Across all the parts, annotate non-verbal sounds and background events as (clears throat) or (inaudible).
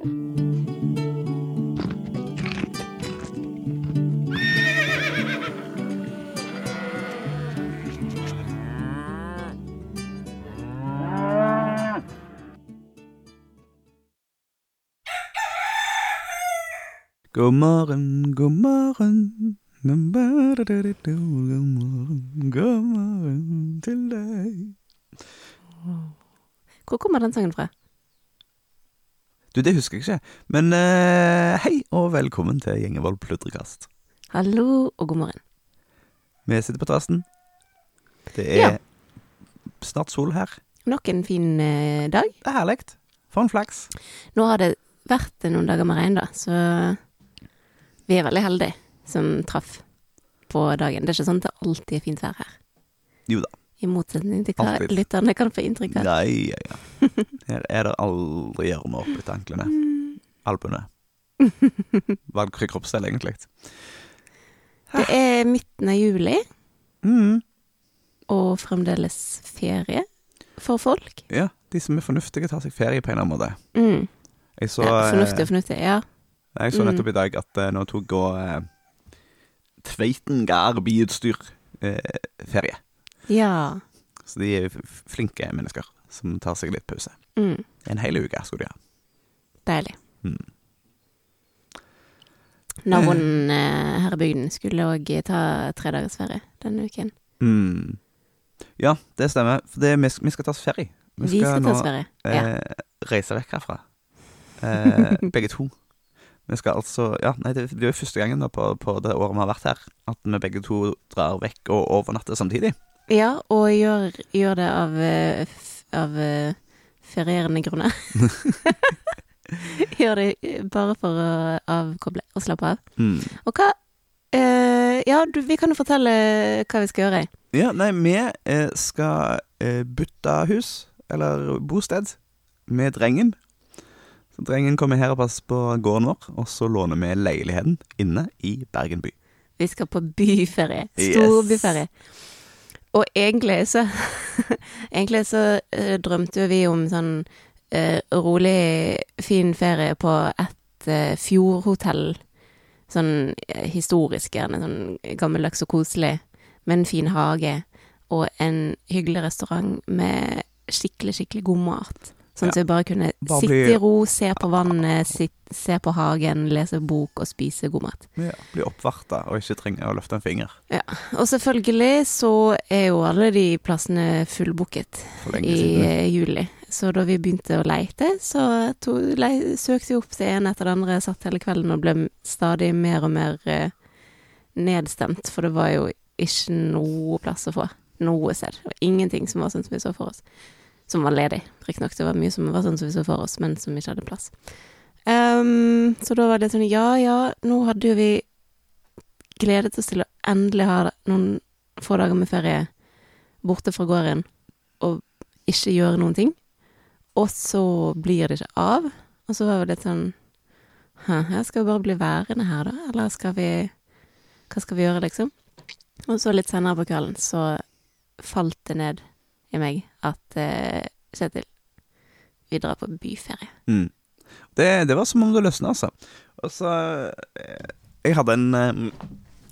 God morgen, god morgen. God morgen, god morgen til deg. Hvor kommer den sangen fra? Du, det husker jeg ikke. Men eh, hei og velkommen til Gjengevold pludrekast. Hallo og god morgen. Vi sitter på terrassen. Det er Ja. snart sol her. Nok en fin eh, dag. Det er herlig. For en flaks. Nå har det vært noen dager med regn, da, så vi er veldig heldige som traff på dagen. Det er ikke sånn at det alltid er fint vær her. Jo da. I motsetning til hva Alltid. lytterne kan få inntrykk av. Nei, ja, ja. Her er det aldri gjørme opp etter anklene. Albuene. (laughs) Valgfri kroppsdel, egentlig. Det er midten av juli, Mm. og fremdeles ferie for folk. Ja, de som er fornuftige, tar seg ferie på en eller annen måte. Mm. Jeg så, ja, fornuftig eh, og fornuftig, ja. Jeg så Mm. nettopp i dag at eh, nå tok og eh, Tveiten gard biutstyr eh, ferie. Ja. Så de er flinke mennesker som tar seg litt pause. Mm. En hel uke skulle de ha. Deilig. Mm. Naboen eh, her i bygden skulle òg ta tre dagers ferie denne uken. Mm. Ja, det stemmer. For det, vi, vi skal ta oss ferie. Vi skal ta oss ferie. Ja. eh, reise vekk herfra. Eh, (laughs) begge to. Vi skal altså Ja, nei, det blir jo første gangen da på, på det året vi har vært her, at vi begge to drar vekk og overnatter samtidig. Ja, og gjør, gjør det av, eh, av eh, ferierende grunner. (laughs) gjør det eh, bare for å avkoble og slappe av. Mm. Og hva eh, Ja, du, vi kan jo fortelle hva vi skal gjøre. Ja, nei, vi skal bytte hus, eller bosted, med drengen. Så drengen kommer her og passer på gården vår, og så låner vi leiligheten inne i Bergen by. Vi skal på byferie. Storbyferie. Og egentlig så (laughs) Egentlig så eh, drømte vi om sånn uh, rolig, fin ferie på et uh, fjordhotell. Sånn historisk, gjerne. Sånn gammeldags og koselig. Med en fin hage. Og en hyggelig restaurant med skikkelig, skikkelig god mat. Sånn at vi bare kunne Bare sitte bli- i ro, se på vannet, sit, se på hagen, lese bok og spise god mat. Ja, bli oppvarta og ikke trenge å løfte en finger Ja. Og selvfølgelig så er jo alle de plassene fullbooket i siden. eh, juli. Så da vi begynte å leite, så to, le, søkte vi opp det ene etter det andre, satt hele kvelden og ble stadig mer og mer eh, nedstemt, for det var jo ikke noe plass å få. Noe sted. Det var ingenting som var sånn som vi så for oss. Som var ledig, riktignok. Det var mye som var sånn som vi så for oss, men som ikke hadde plass. Um, så da var det sånn, ja ja, nå hadde jo vi gledet oss til å endelig ha noen få dager med ferie borte fra gården og ikke gjøre noen ting. Og så blir det ikke av. Og så var det litt sånn jeg skal vi bare bli værende her, da? Eller skal vi Hva skal vi gjøre, liksom? Og så litt senere på kvelden så falt det ned i meg at eh, Kjetil, vi drar på byferie. Mm. Det, det var som om det løsna, altså. Og så eh, Jeg hadde en, eh,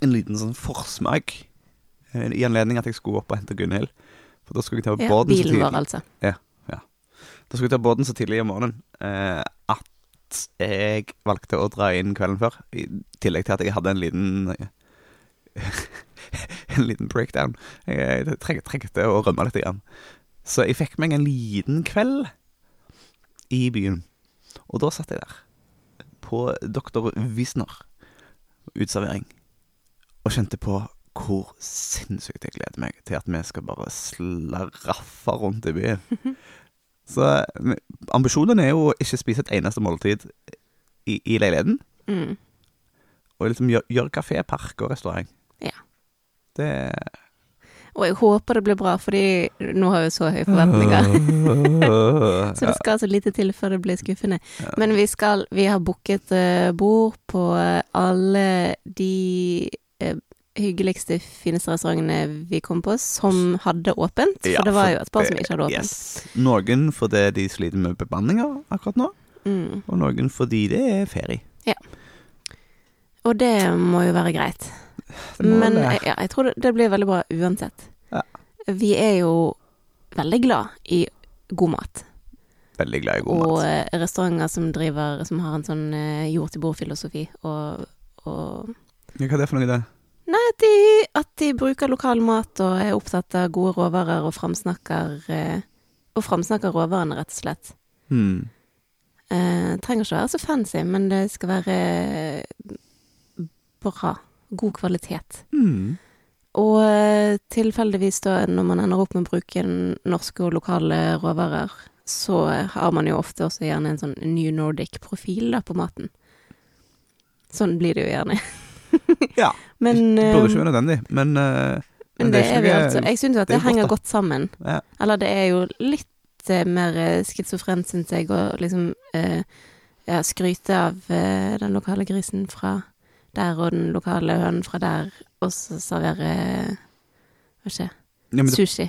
en liten sånn forsmak eh, i anledning at jeg skulle opp og hente Gunhild. For da skulle jeg ta Ja, båten så bilen tidlig. vår, altså. Da skulle jeg ta båten så tidlig om morgenen eh, at jeg valgte å dra inn kvelden før. I tillegg til at jeg hadde en liten En liten breakdown. Jeg, jeg treng- trengte å rømme litt. Igjen. Så jeg fikk meg en liten kveld i byen. Og da satt jeg der, på Dr. Wisner uteservering, og kjente på hvor sinnssykt jeg gleder meg til at vi skal bare slaraffe rundt i byen. (laughs) Så ambisjonen er jo å ikke spise et eneste måltid i, i leiligheten. Mm. Og liksom gjøre gjør kafé, park og restaurant. Ja. Det Og jeg håper det blir bra, fordi nå har vi så høye forventninger. (laughs) Så det skal så lite til før det blir skuffende. Ja. Men vi skal Vi har booket eh, bord på eh, alle de eh, hyggeligste, fineste restaurantene vi kom på, som hadde åpent. Ja, for det var jo et par som ikke hadde åpent. Yes. Noen fordi de sliter med bemanninger akkurat nå. Mm. og noen fordi det er ferie. Og det må jo være greit. Men jeg, ja, jeg tror det, det blir veldig bra uansett. Ja. Vi er jo veldig glad i god mat. veldig glad i god og mat. Og restauranter som driver Som har en sånn eh, jord-til-bord-filosofi. Og, og hva er det for noe, det? Nei, at de, at de bruker lokal mat og er opptatt av gode råvarer og framsnakker eh, Og framsnakker råvarene, rett og slett. Hmm. Eh, trenger ikke være så fancy, men det skal være bra. God kvalitet. Mm. Og eh, tilfeldigvis da, når man ender opp med å bruke norske og lokale råvarer, så har man jo ofte også gjerne en sånn New Nordic-profil da på maten. Sånn blir det jo gjerne. (laughs) Ja. Men, Det burde ikke eh, være nødvendig, men, uh, men det er vi altså. Jeg syns at det det henger godt, godt sammen. Ja. Eller det er jo litt uh, mer skizofrent schizofrent, syns jeg, å liksom uh, ja, skryte av eh, den lokale grisen fra der og den lokale hønen fra der, og så servere Hva skjer? Ja, men det, Sushi.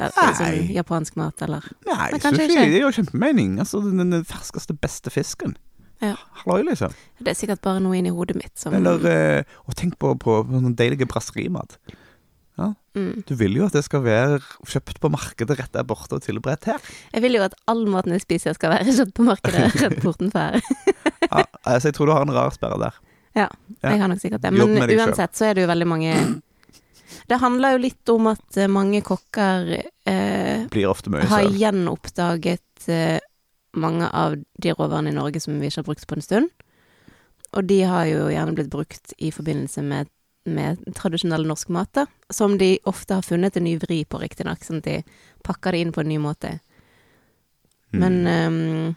Ja, sånn Nei. japansk mat, eller nei, Men sushi ikke. det er jo kjempemening. Altså, den, den ferskeste, beste fisken. Ja. Halløy, liksom. Det er sikkert bare noe inni hodet mitt som Eller eh, Og tenk på, på, på sånn deilig brasserimat. mm. Du vil jo at det skal være kjøpt på markedet rett der borte og tilberedt her. Jeg vil jo at all maten jeg spiser, skal være kjøpt på markedet rett bortenfor her. (laughs) Ja, altså, jeg tror du har en rar sperre der. Ja. Jeg har nok sikkert det. Men uansett så er det jo veldig mange Det handler jo litt om at eh, mange kokker eh, Blir ofte mye har selv. gjenoppdaget eh, mange av de råvarene i Norge som vi ikke har brukt på en stund. Og de har jo gjerne blitt brukt i forbindelse med, med tradisjonell norsk mat, da. Som de ofte har funnet en ny vri på, riktignok. Sånn at de pakker det inn på en ny måte. Mm. Men ehm,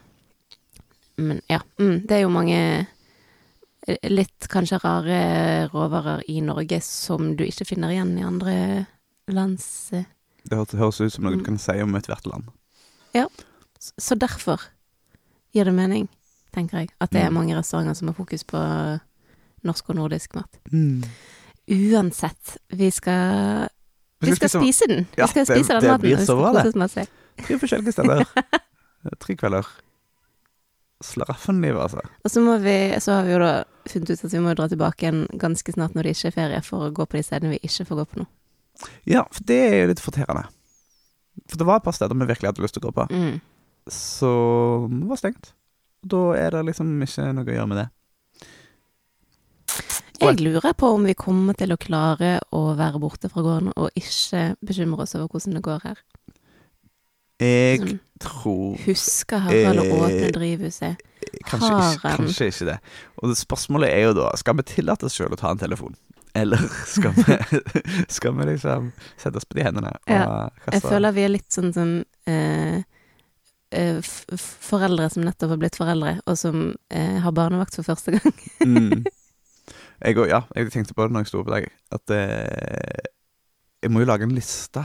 Men ja. Mm, det er jo mange eh, litt kanskje rare råvarer i Norge som du ikke finner igjen i andre lands eh, Det høres, ut som noe du Mm. kan si om ethvert land. Ja. Så derfor gir det mening, tenker jeg, at det er Mm. mange restauranter som har fokus på norsk og nordisk mat. Mm. Uansett, vi skal Vi skal spise den. den. Vi Ja, spise det- den maten. det blir så bra, det. tre forskjellige steder. (laughs) Tre kvelder. Slaraffenlivet, altså. Og så vi Så har vi jo da funnet ut at vi må dra tilbake igjen ganske snart når det ikke er ferie, for å gå på de stedene vi ikke får gå på nå. Ja, for det er jo litt forterrende. For det var et par steder vi virkelig hadde lyst til å gå på, Mm. det var stengt. Da er det liksom ikke noe å gjøre med det. Jeg lurer på om vi kommer til å klare å være borte fra gården og ikke bekymre oss over hvordan det går her. Jeg som tror husker Harald Eh, åpne drivhuset? kanskje ikke, kanskje ikke det. Og det spørsmålet er jo da Skal vi tillate oss sjøl å ta en telefon? Eller skal vi, (laughs) skal vi liksom sette oss på de hendene og Ja, Jeg føler vi er litt sånn som eh, eh, foreldre som nettopp har blitt foreldre, og som eh, har barnevakt for første gang. mm. (laughs) Jeg òg, ja. Jeg tenkte på det når jeg sto i dag, at eh, jeg må jo lage en liste.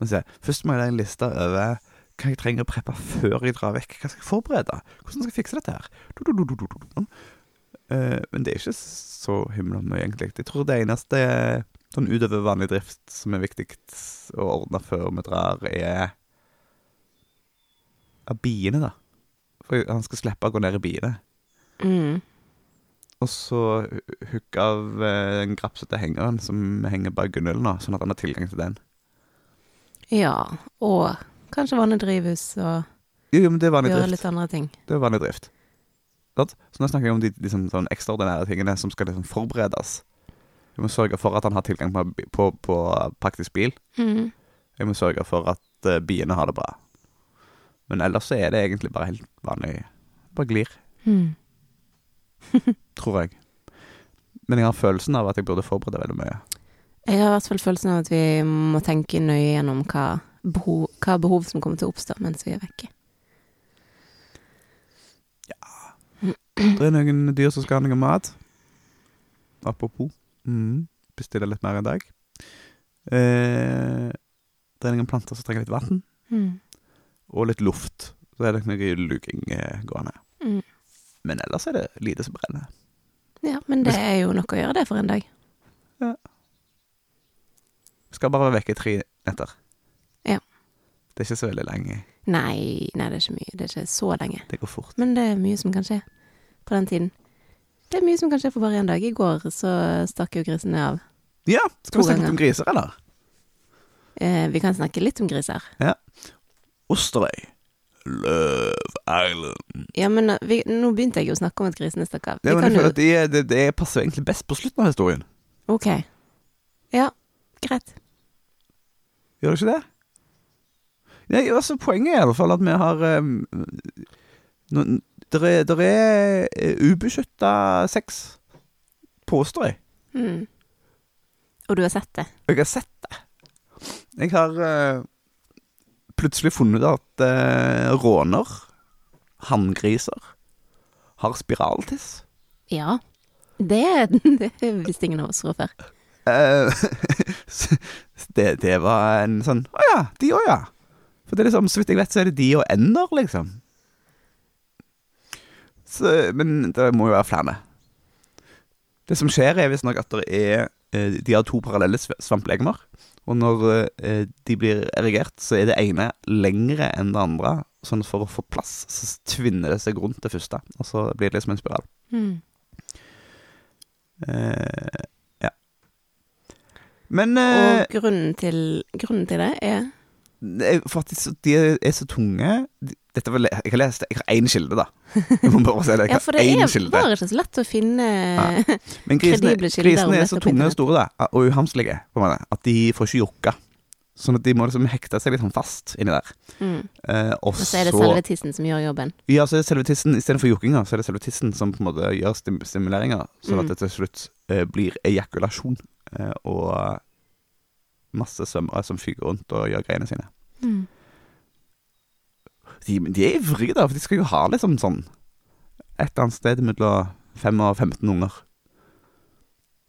Men se, først må jeg lage en liste over hva jeg trenger å preppe før jeg drar vekk. Hva skal jeg forberede? Hvordan skal jeg fikse dette her? Du, du, du. Eh, men det er ikke så himla mye, egentlig. Jeg tror det eneste sånn utover vanlig drift som er viktig å ordne før vi drar, er av biene, da. For han skal slippe å gå ned i biene. Mm. Og så hooke av eh, den grapsete hengeren som henger bak gunnelen, nå, sånn at han har tilgang til den. Ja, og kanskje vanne drivhus og Jo, jo, men det er vanlig gjøre drift. litt andre ting. Det er vanlig drift. Sant? Så nå snakker jeg om de liksom, sånn ekstraordinære tingene som skal liksom forberedes. Jeg må sørge for at han har tilgang på, på, på praktisk bil. Mm. Jeg må sørge for at uh, biene har det bra. Men ellers så er det egentlig bare helt vanlig. Bare glir, Mm. (laughs) tror jeg. Men jeg har følelsen av at jeg burde forberede veldig mye. Jeg har i hvert fall følelsen av at vi må tenke nøye gjennom hva behov, hva behov som kommer til å oppstå mens vi er vekke. Det er noen dyr som skal ha noe mat. Apropos. Mm. Bestille litt mer enn dag. Eh, det er noen planter som trenger litt vann, Mm. og litt luft. Så er det noe luking eh, gående. Mm. Men ellers er det lite som brenner. Ja, men det er jo nok å gjøre det for en dag. Skal bare være vekke tre netter. Ja. Det er ikke så veldig lenge. Nei, nei, det er ikke mye. Det er ikke så lenge. Det går fort. Men det er mye som kan skje på den tiden. Det er mye som kan skje for bare én dag. I går så stakk jo grisene av. Ja, skal vi snakke litt om griser, eller? Eh, vi kan snakke litt om griser. Ja. Osterøy. Love Island. Ja, men vi, nå begynte jeg jo å snakke om at grisene stakk av. Ja, men jeg jo føler at det, det, det passer egentlig best på slutten av historien. Ok. Ja, greit. Gjør det ikke det? Nei, altså Poenget er i hvert fall at vi har um, no, Der er, der er uh, ubeskytta sex påstår jeg. Mm. Og du har sett det? Jeg har sett det. Jeg har uh, plutselig funnet at uh, råner, hanngriser, har spiraltiss. Ja. Det, (laughs) det visste ingen av oss fra før. Eh, (laughs) det, det var en sånn Å ja, de òg, ja. For det er liksom, så vidt jeg vet, så er det de og ender, liksom. Så, men det må jo være flere. Det som skjer, er visstnok at det er eh, De har to parallelle sv- svamplegemer. Og når eh, de blir erigert, så er det ene lengre enn det andre. Sånn for å få plass, så tvinner det seg rundt det første. Og så blir det liksom en spiral. Mm. Eh. Men eh, Og grunnen til, grunnen til det er Det er faktisk De er så tunge Dette var, Jeg har lest Jeg har én kilde, da. Jeg må bare si det. Jeg (laughs) Ja, for det én er kilde. bare ikke så lett å finne Men (laughs) grisene, grisene er så tunge og store da, og uhamslige på en måte, at de får ikke jokka. Sånn at de må liksom hekte seg litt sånn fast inni der. mm. Eh, og så er det selve tissen som gjør jobben. Ja, så er det selve tissen istedenfor jokkinga, så er det selve tissen som på en måte gjør stim stimuleringa, sånn at Mm. det til slutt eh, blir ejakulasjon. Eh, og masse svømmere som fyker rundt og gjør greiene sine. Mm. De, de er ivrige, da, for de skal jo ha liksom sånn et eller annet sted mellom 5 og 15 unger.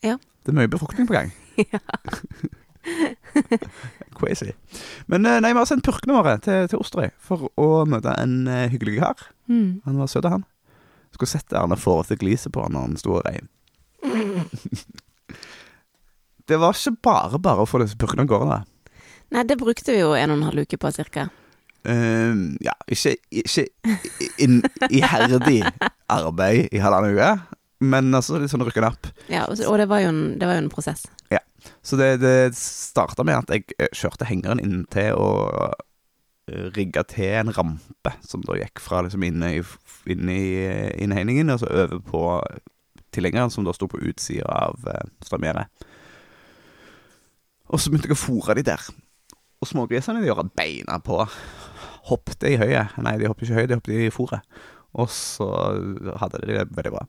Ja. Det er mye befruktning på gang. (laughs) Ja. (laughs) Crazy. Men eh, nei, vi har sendt purkene våre til, til Osterøy for å møte en eh, hyggelig kar. Mm. Han var søt, han. Skulle sett Erne til glise på han når han sto og rei. (laughs) Det var ikke bare bare å få disse purkene av gårde. Nei, det brukte vi jo en og en halv uke på, cirka. Uh, ja, ikke, ikke in, iherdig arbeid i halvannen uke, men altså litt sånn rykke opp. Ja, og, og det, var jo en, det var jo en prosess. Så det, det starta med at jeg eh, kjørte hengeren inntil og eh, til en rampe som da gikk fra liksom inne i, inne i eh, innhegningen og så over på tilhengeren som da sto på utsida av uh, strømgjerdet. Og så begynte jeg å fôre de der. Og smågrisene de gjorde beina på. Hoppte i høyet. Nei, de hoppet ikke i høyet, de hoppet i fôret. Og så hadde de det veldig bra.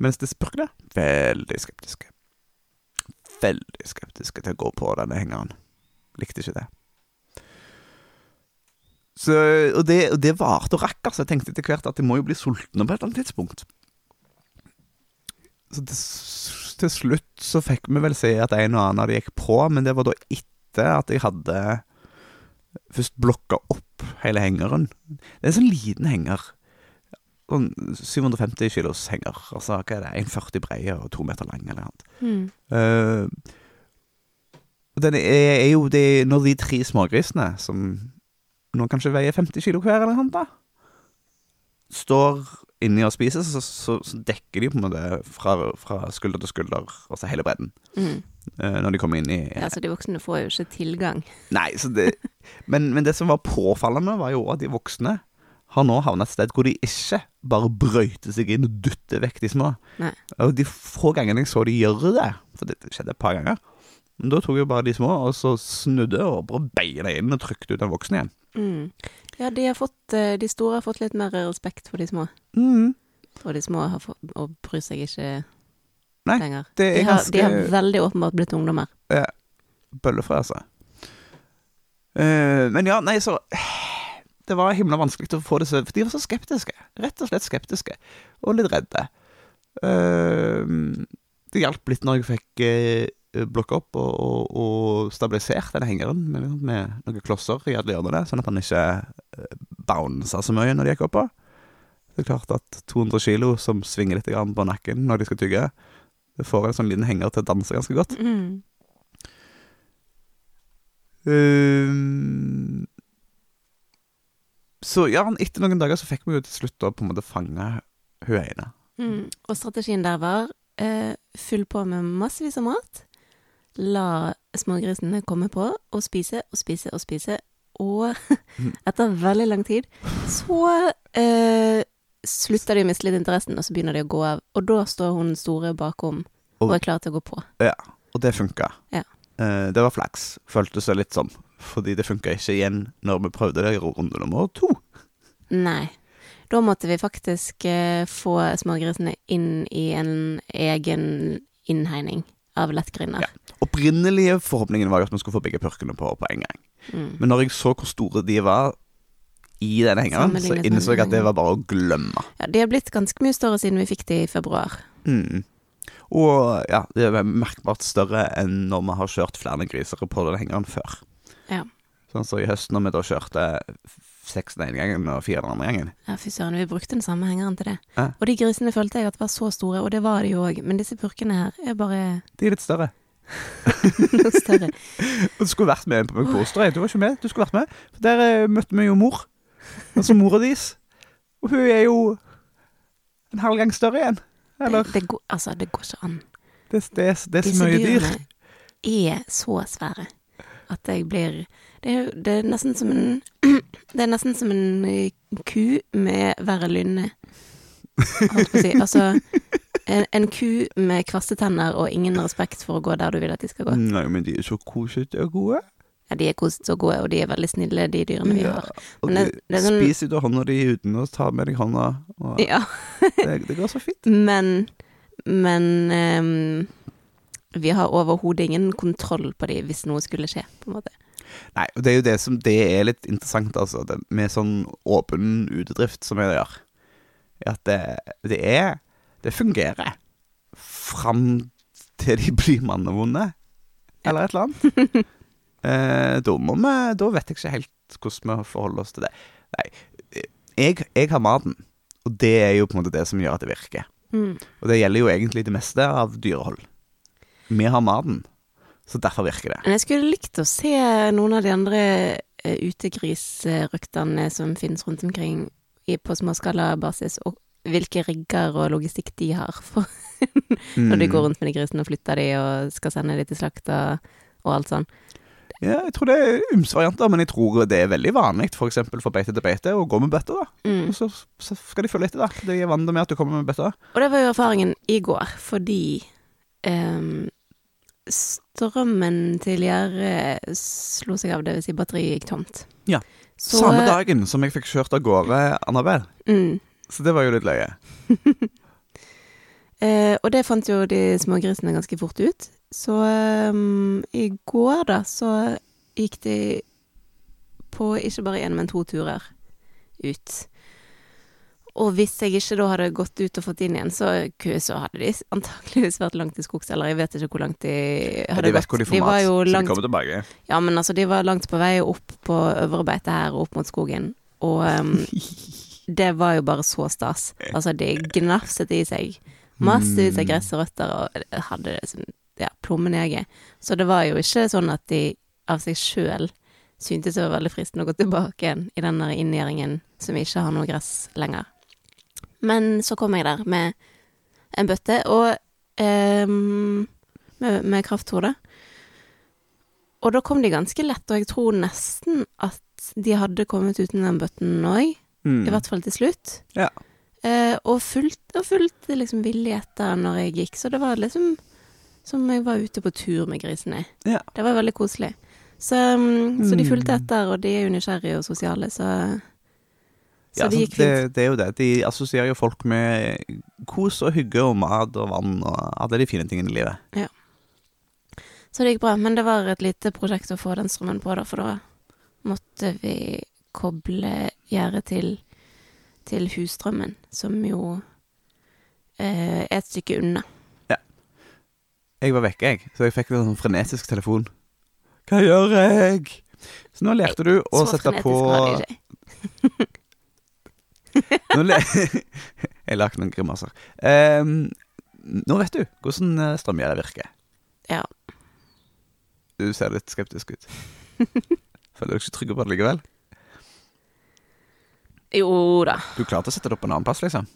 Mens de purkene veldig skeptiske. Veldig skeptiske til å gå på denne hengeren. Likte ikke det. Så, og det, og det varte og rakk, altså. Jeg tenkte etter hvert at de må jo bli sultne på et eller annet tidspunkt. Så det til slutt så fikk vi vel se at en og annen av de gikk på, men det var da etter at jeg hadde først blokka opp hele hengeren. Det er en sånn liten henger. Sånn 750 kilos henger. Altså hva er det, 1,40 brei og to meter lang eller noe. Mm. Uh, den er, er jo de, Når de tre smågrisene, som nå kanskje veier 50 kilo hver, eller noe sånt, da, står inni og spiser, så, så, så dekker de på en måte fra, fra skulder til skulder, altså hele bredden, Mm. når de kommer inn i Ja, så de voksne får jo ikke tilgang. Nei, så det men, men det som var påfallende, var jo at de voksne har nå havnet et sted hvor de ikke bare brøyter seg inn og dytter vekk de små. Nei. Og de få gangene jeg så de gjøre det, for det skjedde et par ganger, men da tok jo bare de små, og så snudde og bare beina inn og trykte ut den voksne igjen. Mm. Ja, de, har fått, eh, de store har fått litt mer respekt for de små. Mm. Og de små har fått, og bryr seg ikke Nei, lenger. Det De er har, ganske de har veldig åpenbart blitt ungdommer. bøllefrø, altså. Uh, men ja, nei, så Det var himla vanskelig å få det så For de var så skeptiske. Rett og slett skeptiske. Og litt redde. Uh, det hjalp litt når jeg fikk uh, blokka opp og, og, og stabilisert denne hengeren med, med noen klosser i alle hjørnene, sånn at han ikke bouncer bounsa så mye når de gikk oppå. Det er klart at 200 kilo som svinger litt på nakken når de skal tygge, det får en sånn liten henger til å danse ganske godt. Mm. Um, så ja, etter noen dager så fikk vi jo til slutt å på en måte fange hun ene. Mm. Og strategien der var eh, fyll på med massevis av mat. La smågrisene komme på og spise og spise og spise. Og (laughs) etter veldig lang tid så eh, slutter de å miste litt interessen, og så begynner de å gå av. Og da står hun store bakom og Og- er klar til å gå på. Ja, Og det funka. Ja. Eh, det var flaks, føltes det litt som. Fordi det funka ikke igjen når vi prøvde det i runde nummer to. Nei. Da måtte vi faktisk eh, få smågrisene inn i en egen innhegning av lettgriner. Ja. Opprinnelige forhåpningen var jo at vi skulle få begge purkene på på en gang. Mm. Men når jeg så hvor store de var i denne hengeren, så innså jeg at det var bare å glemme. Ja, de har blitt ganske mye større siden vi fikk de i februar. Mm. Og ja, de er merkbart større enn når vi har kjørt flere griser på den hengeren før. Ja. Sånn så i høst når vi da kjørte seks den ene gangen og fire den andre gangen. Ja, fy søren, vi brukte den samme hengeren til det. Ja. Og de grisene følte jeg at var så store, og det var de jo òg, men disse purkene her er bare De er litt større. (laughs) noe større. Og (laughs) du skulle vært med på Coaster. Du var ikke med. Du skulle vært med. For der eh, møtte vi jo mor. Altså mora deres. Og hun er jo en halv gang større igjen. Eller Det, det, går, altså, det går ikke an. Det, det, det er så Disse mye dyr. dyrene er så svære at jeg blir Det er, det er nesten som en (clears throat) Det er nesten som en eh, ku med verre lynne. Holdt på å si. Altså en, en ku med kvassetenner og ingen respekt for å gå der du vil at de skal gå. Nei, men de er så kosete og gode. Ja, de er koset og gode, og de er veldig snille, de dyrene vi Ja, har. Og Men de det- det er sånn- spiser du hånda di uten å ta med deg hånda. Og Ja. (laughs) det, det går så fint. Men Men um, vi har overhodet ingen kontroll på de hvis noe skulle skje, på en måte. Nei, og det er jo det som Det er litt interessant, altså. Det, med sånn åpen utedrift som jeg gjør. At det, det er Det fungerer. Fram til de blir mannevonde. Eller et eller annet. (laughs) eh, da må vi Da vet jeg ikke helt hvordan vi forholder oss til det. Nei. Jeg, jeg har maten. Og det er jo på en måte det som gjør at det virker. Mm. Og det gjelder jo egentlig det meste av dyrehold. Vi har maten, så derfor virker det. Men jeg skulle likt å se noen av de andre eh, som finnes rundt omkring i, på småskalabasis, og hvilke rigger og logistikk de har for (laughs) når de Mm. går rundt med de grisene og flytter de og skal sende de til slakta og, alt sånn. Ja, jeg tror det er ymse varianter, men jeg tror det er veldig vanlig eksempel for beite til beite å gå med bøtter, da. Mm. Og så, så skal de følge etter, da. De er vant med at du kommer med bøtter. Og det var jo erfaringen i går, fordi ehm, strømmen til gjerdet slo seg av, det vil si batteriet gikk tomt. Ja. Så, Samme dagen som jeg fikk kjørt av gårde Annabel. Mm, Så det var jo litt løye. (laughs) eh, og det fant jo de små grisene ganske fort ut. Så um, i går, da, så gikk de på ikke bare én, men to turer ut. Og hvis jeg ikke da hadde gått ut og fått inn igjen, så, så hadde de antakeligvis vært langt i skogs, eller jeg vet ikke hvor langt de hadde de vet gått. hvor de får var mat, så de kommer tilbake. Ja, men altså, de var langt på vei opp på øvrebeite her opp mot skogen. Og um, (laughs) det var jo bare så stas. Altså, de gnafset i seg massevis av gress og røtter og hadde det som ja, plommen i egget. Så det var jo ikke sånn at de av seg sjøl syntes det var veldig fristende å gå tilbake igjen i den der inngjerdingen som ikke har noe gress lenger. Men så kom jeg der med en bøtte og um, med, med krafthode. Og da kom de ganske lett, og jeg tror nesten at de hadde kommet uten den bøtten òg. Mm. I hvert fall til slutt. Ja. Uh, og fulgte og fulgte liksom villig etter når jeg gikk, så det var liksom som jeg var ute på tur med grisene. Ja. Det var veldig koselig. Så, um, så de fulgte Mm. etter, og de er jo nysgjerrige og sosiale, Så Ja, fint. det, det er jo det. De assosierer jo folk med kos og hygge og mat og vann og alle de fine tingene i livet. Ja. Så det gikk bra. Men det var et lite prosjekt å få den strømmen på, da, for da måtte vi koble gjerdet til, til husstrømmen, som jo eh, er et stykke unna. Ja. Jeg var vekke, jeg, så jeg fikk en sånn frenetisk telefon. Hva gjør jeg? Så nå lærte du å sette på (laughs) var det ikke. nå le (laughs) Jeg lagde noen grimaser. Um, nå vet du hvordan eh, strømgjerdet virker. Ja. Du ser litt skeptisk ut. (laughs) Føler du deg ikke trygg på det likevel? Jo da. Du klarte å sette det opp på en annen plass, liksom?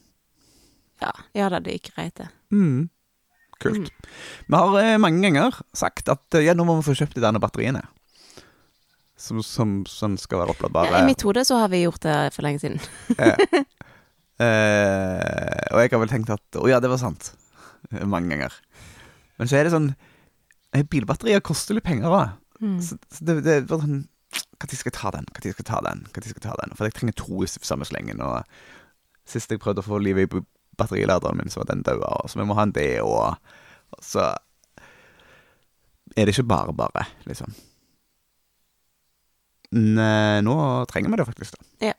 Ja, ja da, det gikk greit, det. Mm. Kult. Vi har eh, mange ganger sagt at eh, ja, nå må vi få kjøpt de der batteriene. Som, som, som skal være oppladbare. Ja, I mitt hode så har vi gjort det for lenge siden. Eh, (laughs) eh, og jeg har vel tenkt at å ja, det var sant. Mange ganger. Men så er det sånn eh, Bilbatterier koster litt penger òg. Mm. Så, så det, det var sånn Når skal jeg ta den? Når skal jeg ta den? Når skal jeg ta den? For jeg trenger to i samme slengen. Og sist jeg prøvde å få liv i batteriladeren min, så var den daua. Så vi må ha en det og Så er det ikke bare bare, liksom. Nei, nå trenger vi det faktisk, da. Ja.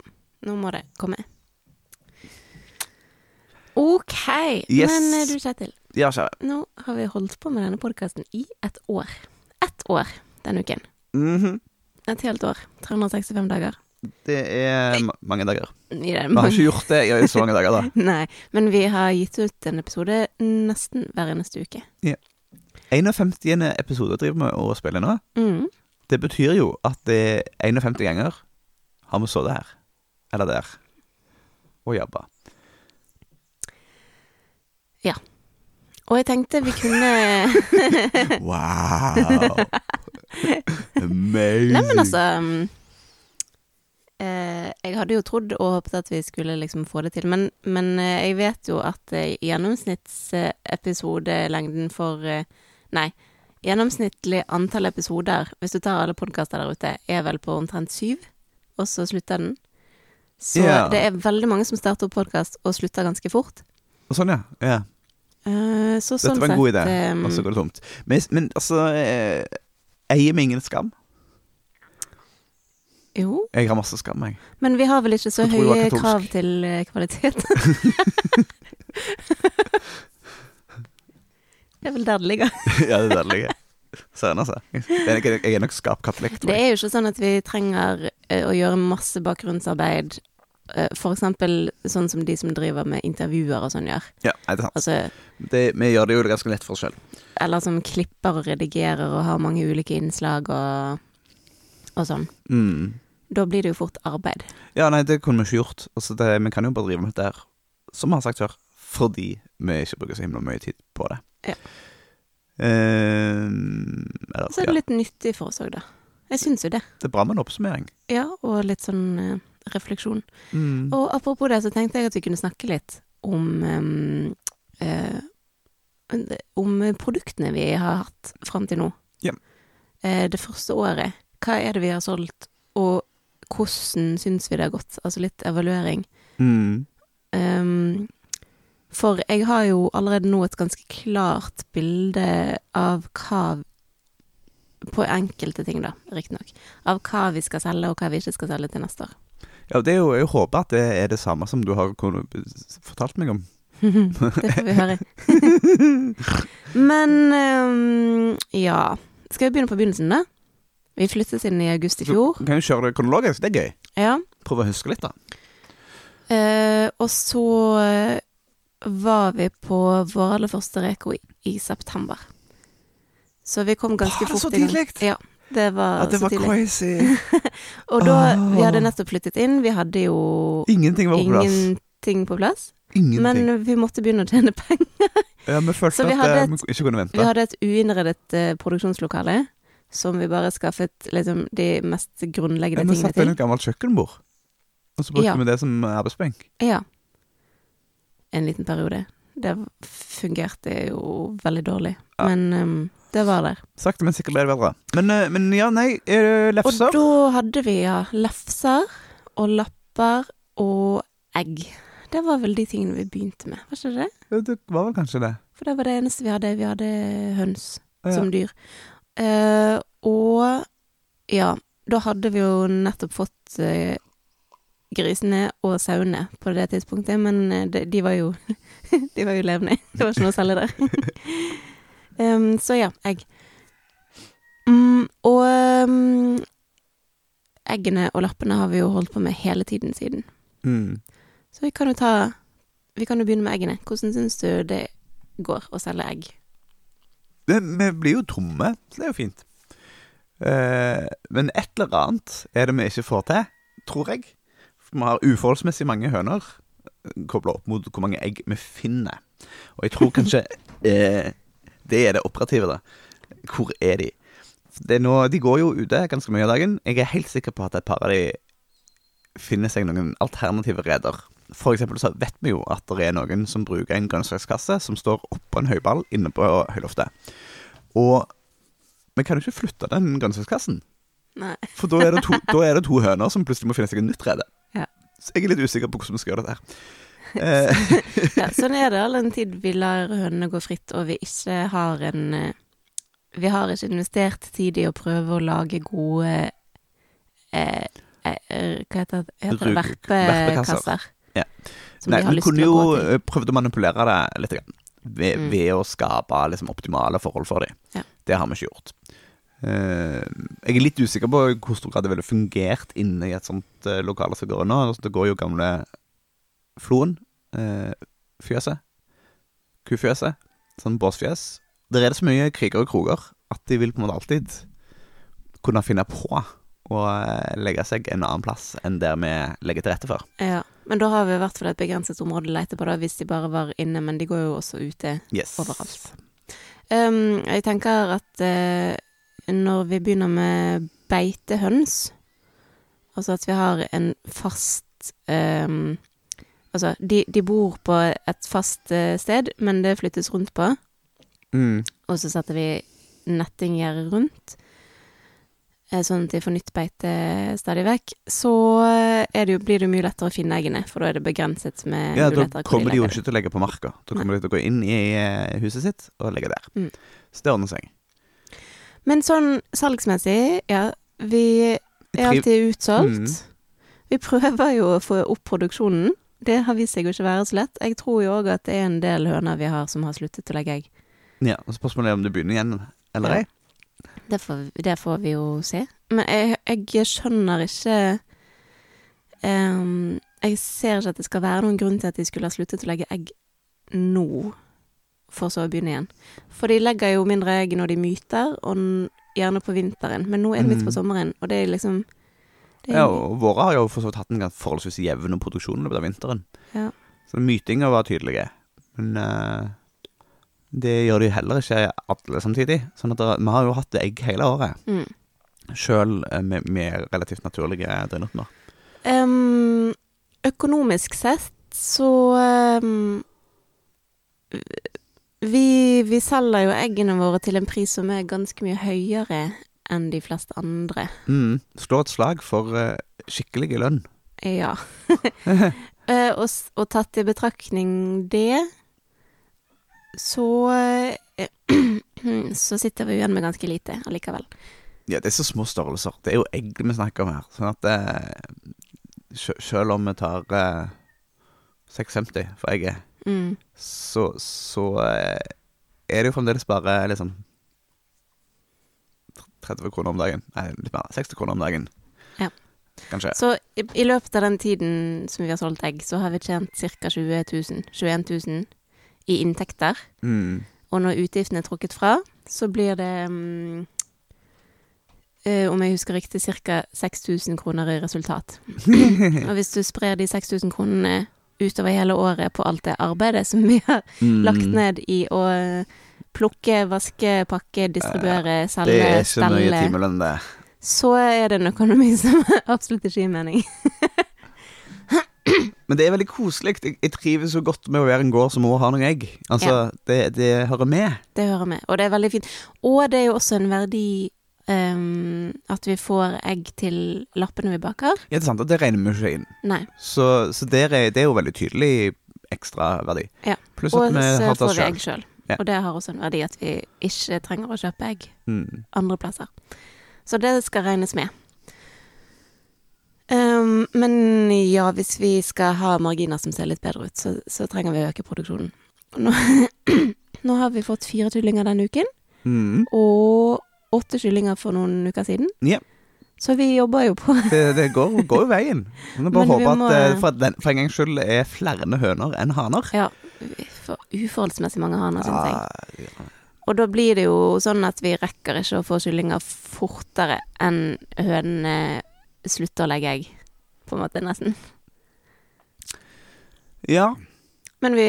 Nå må det komme. OK. Yes. Men eh, du, Kjetil. Ja, kjære. Nå har vi holdt på med denne podkasten i et år. Ett år denne uken. Mhm. Et helt år. 365 dager. Det er ma mange dager. Vi har ikke gjort det i så mange dager, da. (laughs) Nei, men vi har gitt ut en episode nesten hver eneste uke. 51. episode driver vi og spiller nå. Mm. Det betyr jo at det er 51 ganger har vi sittet her. Eller der. Og jobba. Og jeg tenkte vi kunne (laughs) Wow! Amazing. Nei, men altså mm, eh, Jeg hadde jo trodd og håpet at vi skulle liksom få det til, men, men eh, jeg vet jo at eh, gjennomsnittsepisodelengden for eh, Nei, gjennomsnittlig antall episoder, hvis du tar alle podkaster der ute, er vel på omtrent syv, og så slutter den. Så yeah. det er veldig mange som starter opp podkast og slutter ganske fort. Og sånn, ja. Yeah. Uh, så Dette sånn var en god idé, eh, og så går det tomt. Men, men altså eh, Eier vi ingen skam? Jo, Jeg har masse skam, jeg. men vi har vel ikke så Jeg jeg høye krav til eh, kvalitet. (laughs) (laughs) det er vel der det ligger. (laughs) ja, det er der det ligger. Søren, altså. Jeg, er nok skapkatolikk, tror Det er jo ikke sånn at vi trenger eh, å gjøre masse bakgrunnsarbeid. eh, For eksempel sånn som de som driver med intervjuer og sånn gjør. Ja, det er sant. Altså, Det, vi gjør det jo ganske lett for oss sjøl. eller som klipper og redigerer og har mange ulike innslag og, og sånn. Mm. Da blir det jo fort arbeid. Ja, nei, det kunne vi ikke gjort. Altså, det, vi kan jo bare drive med dette her, som vi har sagt før, fordi vi ikke bruker så himla mye tid på det. Ja. Eh, eller, Så er det litt nyttig for oss òg, da. Jeg syns jo det. det er bra med en oppsummering. Ja, og litt sånn eh, refleksjon. Mm. Og apropos det, så tenkte jeg at vi kunne snakke litt om em, eh, Om produktene vi har hatt fram til nå. Ja. Eh, det første året. Hva er det vi har solgt, og hvordan syns vi det har gått? Altså litt evaluering. Mm. Em, for jeg har jo allerede nå et ganske klart bilde av hva På enkelte ting, da, riktignok. Av hva vi skal selge, og hva vi ikke skal selge til neste år. Ja, det er jo, jeg håper at det er det samme som du har fortalt meg om. (laughs) det får vi høre. (laughs) Men um, ja. Skal vi begynne på begynnelsen, da? Vi flyttet inn i august i fjor. Du kan jo kjøre det kronologisk, det er gøy. Ja. Prøve å huske litt, da. Uh, og så eh, var vi på vår aller første reko i, i september. Så vi kom ganske Var det fort så i gang. tidlig? Ja, det var, Ja, det var crazy. (laughs) Og da, oh. vi hadde nettopp flyttet inn, vi hadde jo Ingenting var på plass. ingenting på plass. Ingenting. Men vi måtte begynne å tjene penger. ja, vi følte Så vi at eh, et- vi ikke kunne vente. Vi hadde et uinnredet uh, produksjonslokale som vi bare skaffet liksom, de mest Ja, grunnleggende vi satte inn et gammelt kjøkkenbord, og så brukte Ja. vi det som arbeidsbenk. Ja. En liten periode. Det fungerte jo veldig dårlig. Ja. Men um, det var der. Sakte, men sikkert ble det bedre. Men, eh, men ja, nei, er det Og da hadde vi ja, lefser og lapper og egg. Det var vel de tingene vi begynte med, var ikke det? Ja, det var vel kanskje det. For det var det eneste vi hadde. Vi hadde høns Ja. som dyr. Uh, og ja, da hadde vi jo nettopp fått eh, grisene og sauene på det tidspunktet, men eh, de, de var jo (laughs) De var jo levende. Det var ikke noe å selge der. (laughs) um, så ja, egg. Um, og um, eggene og lappene har vi jo holdt på med hele tiden siden. Mm. Så vi kan jo ta Vi kan jo begynne med eggene. Hvordan syns du det går å selge egg? Det, vi blir jo tomme, så det er jo fint. Uh, men et eller annet er det vi ikke får til, tror jeg. Vi har uforholdsmessig mange høner kobla opp mot hvor mange egg vi finner. Og jeg tror kanskje (laughs) eh, det er det operative, da. Hvor er de? Det er noe, de går jo ute ganske mye av dagen. Jeg er helt sikker på at et par av de finner seg noen alternative reder. For eksempel så vet vi jo at det er noen som bruker en grønnsakskasse som står oppå en høyball inne på høyloftet. Og vi kan jo ikke flytte den grønnsakskassen. Nei. For da er, det to, da er det to høner som plutselig må finne seg et nytt rede. Jeg er litt usikker på hvordan vi skal gjøre dette (laughs) her. Eh, Ja, sånn er det all den tid vi lar hønene gå fritt, og vi ikke har en eh, Vi har ikke investert tid i å prøve å lage gode eh, eh, Hva heter det? Heter det? Rug- Verpekasser. Ja. Nei, vi kunne jo prøvd å manipulere det litt. Grann, ved, Mm. ved å skape liksom, optimale forhold for dem. Ja. Det har vi ikke gjort. Eh, jeg er litt usikker på hvor stor grad det ville fungert inne i et sånt uh, lokale som går nå. Altså, Det går jo gamle Floen. eh, fjøset. Kufjøset. Sånn båsfjes. Der er det så mye kriger og kroger at de vil på en måte alltid kunne finne på å eh, legge seg en annen plass enn der vi legger til rette for. Ja, men da har vi i hvert fall et begrenset område å lete på, da, hvis de bare var inne. Men de går jo også ute. Yes. Overalt. Um, jeg tenker at eh, når vi begynner med beitehøns, altså at vi har en fast um, Altså, de, de bor på et fast eh, sted, men det flyttes rundt på, Mm. og så setter vi nettinger rundt. eh, Sånn at de får nytt beite stadig vekk. Så eh, det jo, blir det mye lettere å finne eggene, for da er det begrenset med Ja, da kommer de jo ikke til å legge på marka. Da kommer de til å gå inn i huset sitt og legge der. Mm. Så det ordner seg. Men sånn salgsmessig, ja. Vi er alltid utsolgt. Mm. Vi prøver jo å få opp produksjonen. Det har vist seg å ikke være så lett. Jeg tror jo òg at det er en del høner vi har som har sluttet å legge egg. Ja, og Spørsmålet er om det begynner igjen eller Ja. ei. Det får, det får vi jo se. Men jeg, jeg skjønner ikke um, Jeg ser ikke at det skal være noen grunn til at de skulle ha sluttet å legge egg nå, for så å begynne igjen. For de legger jo mindre egg når de myter, og gjerne på vinteren. Men nå er det midt på Mm. sommeren, og det er liksom det er, Ja, og våre har jo for så vidt hatt en forholdsvis jevn produksjon i løpet av vinteren. Ja. Så mytinga var tydelige. Men uh, det gjør de heller ikke alle samtidig. Sånn at vi har jo hatt egg hele året, mm. sjøl med, med relativt naturlige døgnrytmer. Um, økonomisk sett så ehm, vi, vi selger jo eggene våre til en pris som er ganske mye høyere enn de fleste andre. Mm. Slå et slag for uh, skikkelig lønn. Ja. uh, (laughs) og, og tatt i betraktning det, så uh, (clears throat) Så sitter vi igjen med ganske lite allikevel. Ja, det er så små størrelser. Det er jo egg vi snakker om her. Sånn at uh, Selv om vi tar eh, 650 for egget, Mm. så, så eh, er det jo fremdeles bare liksom 30 kroner om dagen. Nei, litt mer. 60 kroner om dagen. Ja. Kanskje. Så i, i løpet av den tiden som vi har solgt egg, så har vi tjent ca. 20 000, 21 000 i inntekter. Mm. Og når utgiftene er trukket fra, så blir det um, Om jeg husker riktig, ca. 6000 kroner i resultat. (laughs) Og hvis du sprer de 6000 kronene utover hele året på alt det arbeidet som vi har Mm. lagt ned i å eh, plukke, vaske, pakke, distribuere, Det selge, er ikke mye stelle, timelønn, det. så er det en økonomi som (laughs) absolutt ikke gir mening. (laughs) Men det er veldig koselig. Jeg, trives så godt med å være en gård som må har noen egg. Altså, det, det hører med. Det hører med, og det er veldig fint. Og det er jo også en verdi ehm, at vi får egg til lappene vi baker. Ja, det er sant, og det regner vi ikke inn. Nei. Så, så der er, det er jo veldig tydelig ekstraverdi. Ja. Pluss at vi har tatt sjøl. egg sjøl. Ja. Og det har også en verdi at vi ikke trenger å kjøpe egg Mm. andre plasser. Så det skal regnes med. Um, men ja, hvis vi skal ha marginer som ser litt bedre ut, så, så trenger vi å øke produksjonen. Nå, (clears throat) nå har vi fått fire tullinger denne uken, Mm. og åtte kyllinger for noen uker siden. Ja. Så vi jobber jo på Det, det går, går jo veien. (laughs) Men jeg bare Men håper må- at eh, for, den, for en gangs skyld er flere høner enn haner. Ja, for uforholdsmessig mange haner, syns jeg. Ja, Og da blir det jo sånn at vi rekker ikke å få kyllinger fortere enn hønene slutter å legge egg. På en måte, nesten. Ja. Men vi,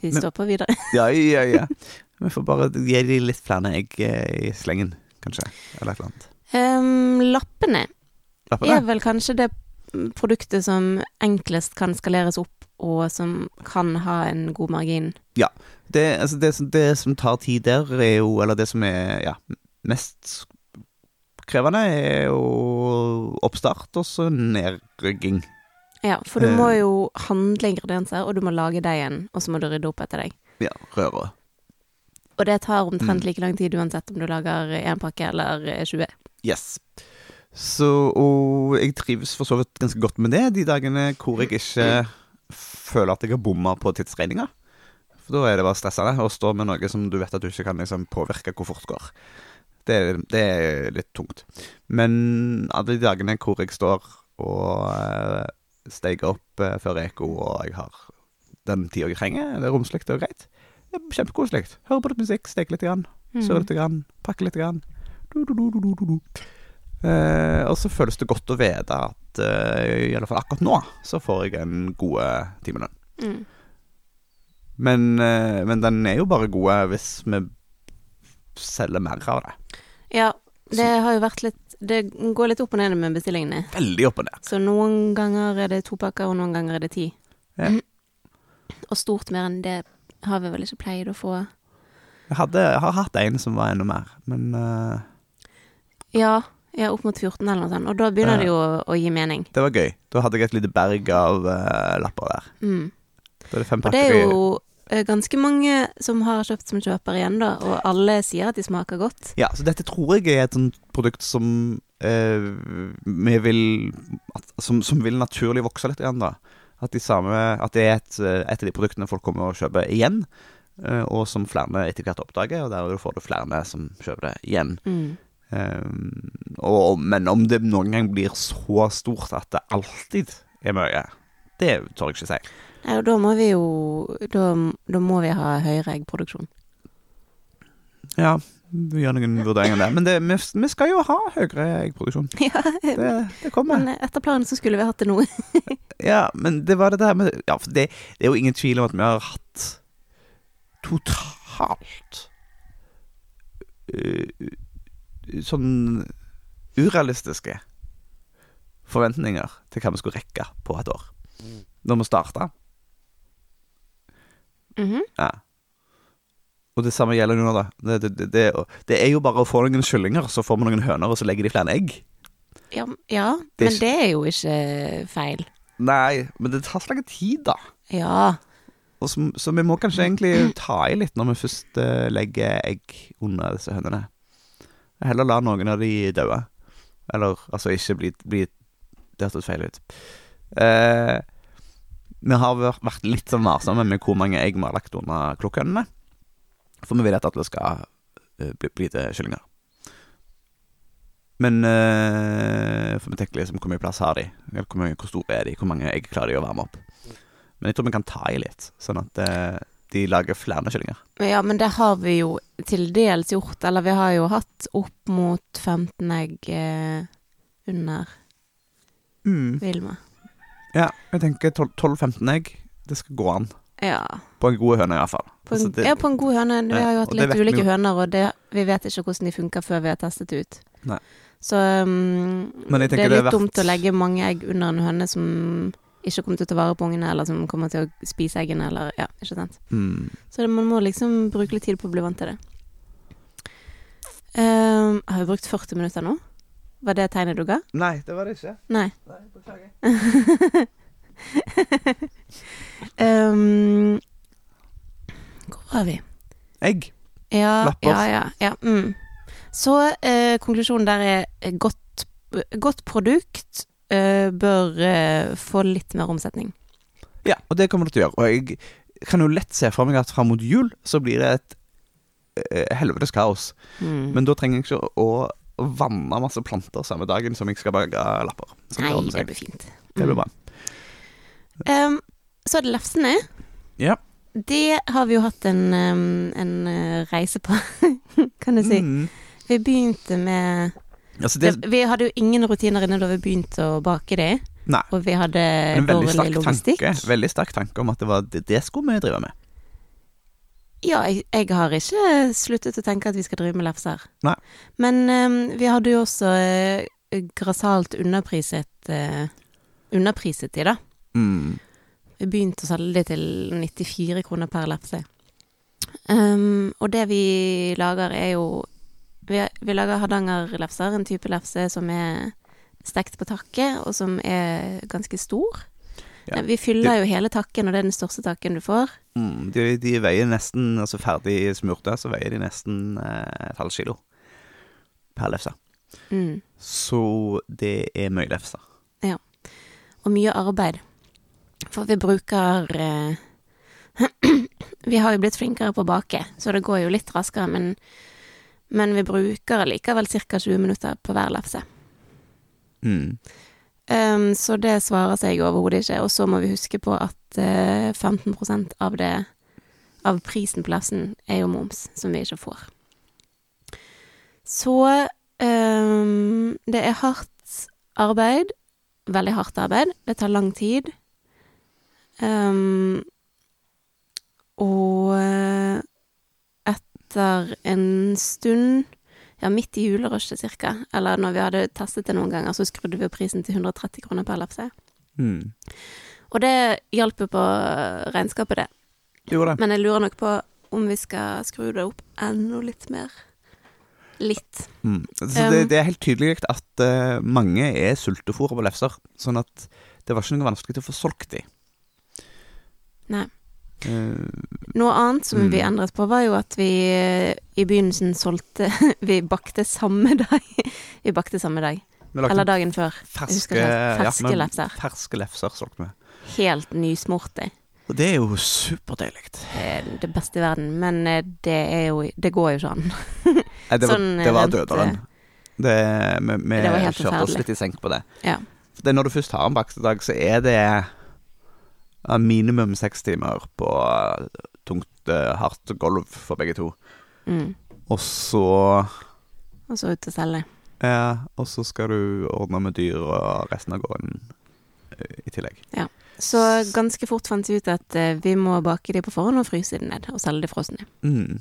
vi står på videre. Ja, ja, ja. (laughs) Vi får bare gi de litt flere egg eh, i slengen, kanskje. Eller et eller annet. Um, lappene Lappene? er vel kanskje det produktet som enklest kan skaleres opp, og som kan ha en god margin. Det, altså det, det som tar tid der, er jo Eller det som er ja, mest krevende, er jo oppstart og så nedrygging. Ja, for du Eh. må jo handle ingredienser, og du må lage deigen, og så må du rydde opp etter deg. Ja, røre. Og det tar omtrent Mm. like lang tid uansett om du lager én pakke eller eh, 20. Yes. Så, og jeg trives for så vidt ganske godt med det, de dagene hvor jeg ikke føler at jeg har bomma på tidsregninga. For da er det bare stressende å stå med noe som du vet at du ikke kan liksom, påvirke hvor fort det går. Det, det er litt tungt. Men alle de dagene hvor jeg står og uh, steiger opp eh, før Eko, og jeg har den tida jeg trenger, det er romslig og greit, det er kjempekoselig. Hører på litt musikk, steker litt, grann, surrer litt, grann, pakker litt. Grann. Du, du, du. Eh, og så føles det godt å vite at eh, i alle fall akkurat nå så får jeg en god timelønn. Mm. Men, eh, men den er jo bare gode hvis vi selger mer av det. Ja, det har jo vært litt Det går litt opp og ned med bestillingene. Veldig opp og ned. Så noen ganger er det to pakker, og noen ganger er det ti. Ja. Og stort mer enn det har vi vel ikke pleid å få. Jeg, hadde, jeg har hatt en som var enda mer, men uh, Ja, ja opp mot 14 eller noe sånt. Og da begynner Ja. det jo å, å gi mening. det var gøy. Da hadde jeg et lite berg av uh, lapper der. Mm. Da er det fem Og det pakker er jo eh, ganske mange som har kjøpt som kjøper igjen, da. Og alle sier at de smaker godt. Ja, så dette tror jeg er et sånt produkt som eh, vi vil at, som, som vil naturlig vokse litt igjen, da. At, de samme, at det er et, et av de produktene folk kommer og kjøper igjen, eh, og som flere etter hvert oppdager, og der får du flere som kjøper det igjen. Mm. Um, og, men om det noen gang blir så stort at det alltid er mye, det tør jeg ikke si. Nei, og da må vi jo Da, da må vi ha høyere eggproduksjon. Ja, vi gjør noen vurderinger der. Men det, vi, vi skal jo ha høyere eggproduksjon. (laughs) Ja, Det, det kommer. men etter planen så skulle vi hatt det nå. (laughs) Ja, men det var det der med Ja, for det, det er jo ingen tvil om at vi har hatt totalt uh, Sånn urealistiske forventninger til hva vi skulle rekke på et år. Når vi starta. Mhm. Ja. Og det samme gjelder nå, da. Det, det, det, det, er jo bare å få noen kyllinger, så får vi noen høner, og så legger de flere egg. Ja, ja men det er jo ikke feil. Nei, men det tar så lang tid, da. Ja. Så, så vi må kanskje egentlig ta i litt når vi først eh, legger egg under disse hønene. Heller la noen av de daue. Eller altså ikke bli, bli Det hørtes feil ut. Eh, vi har vært litt sånn varsomme med hvor mange egg vi har lagt under klokkhønene. For vi vil at alle skal eh, bli, bli til kyllinger. Men eh, For vi tenker liksom hvor mye plass har de? Hvor, mye, hvor store er de? Hvor mange egg klarer de å varme opp? Men jeg tror vi kan ta i litt, sånn at eh, de lager flere kyllinger. ja, men det har vi jo til dels gjort. Eller vi har jo hatt opp mot 15 egg eh, under Vilma. Ja, jeg tenker 12-15 egg. Det skal gå an. Ja. På en god høne, iallfall. Altså, det- ja, på en god høne. Vi har jo hatt litt vi ulike høner, og det, vi vet ikke hvordan de funker før vi har testet det ut. Nei. Så um, det er er det litt er dumt å legge mange egg under en høne som ikke kommer til å ta vare på ungene, eller som kommer til å spise eggene, eller ja, ikke sant. Mm. Så det, man må liksom bruke litt tid på å bli vant til det. Um, har vi brukt 40 minutter nå? Var det tegnet du ga? Nei, det var det ikke. Nei. Nei, Beklager. (laughs) um, hvor var vi? Egg. Ja, Lapper. ja, ja. ja mm. Så eh, konklusjonen der er eh, godt, godt produkt eh, bør eh, få litt mer omsetning. Ja, og det kommer det til å gjøre. Og jeg kan jo lett se for meg at fram mot jul så blir det et eh, helvetes kaos. Mm. Men da trenger jeg ikke å vanne masse planter samme dagen som jeg skal bake lapper. Nei, det blir fint. Det blir bra. Um, så er det lefsene. Ja. Det har vi jo hatt en, en eh, reise på, (laughs) kan du si. Mm. Vi begynte med Altså, det, det, Vi hadde jo ingen rutiner inne da vi begynte å bake de. Nei. Og vi hadde dårlig logistikk. tanke, veldig sterk tanke om at det var det, det skulle vi drive med. Ja, jeg, jeg har ikke sluttet å tenke at vi skal drive med lefser. Nei. Men um, vi hadde jo også uh, grassat underpriset uh, Underpriset de, da. Mm. Vi begynte å selge de til 94 kroner per lefse. Um, og det vi lager, er jo Vi, vi lager hardangerlefser, en type lefse som er stekt på takke, og som er ganske stor. Ja. Vi fyller jo hele takken, og det er den største takken du får. Mm. De, de veier nesten, altså ferdig smurte, så veier de nesten eh, et halvt kilo per lefse. Mm. Så det er mye lefser. Ja. Og mye arbeid. For vi bruker eh, (clears throat) Vi har jo blitt flinkere på å bake, så det går jo litt raskere, men, men vi bruker likevel ca. 20 minutter på hver lefse. Mm. Um, så det svarer seg overhodet ikke. Og så må vi huske på at eh, 15% av det av prisen på lefsen er jo moms, som vi ikke får. Så um, det er hardt arbeid. Veldig hardt arbeid. Det tar lang tid. Um, og eh, etter en stund ja, midt i julerushet cirka, eller når vi hadde testet det noen ganger, så skrudde vi opp prisen til 130 kroner per LFC. Mm. Og det hjalp jo på regnskapet, det. Gjorde det. Men jeg lurer nok på om vi skal skru det opp enda litt mer. Litt. Mm. Så det, det er helt tydelig at uh, mange er sultefòra på lefser, sånn at det var ikke noe vanskelig å få solgt de. Nei. Eh, Noe annet som Mm. vi endret på, var jo at vi eh, i begynnelsen solgte (laughs) Vi bakte samme dag. vi bakte samme dag. Eller dagen før. ferske. Ferske ja, lefser. Ferske lefser solgte vi. Helt nysmorte. Og det er jo superdeilig. Det det beste i verden. Men eh, det er jo Det går jo ikke an. Nei, det var, Sånn, det var døderen. Det, vi vi kjørte oss litt i senk på det. Ja. Det er når du først har en bakstedag, så er det minimum seks timer på tungt, eh, hardt gulv for begge to. Mm. Og så Og så ut til selge. Ja, og så skal du ordne med dyr og resten av gården eh, i tillegg. Så ganske fort fant vi ut at eh, vi må bake de på forhånd og fryse de ned, og selge de frosne. Mm.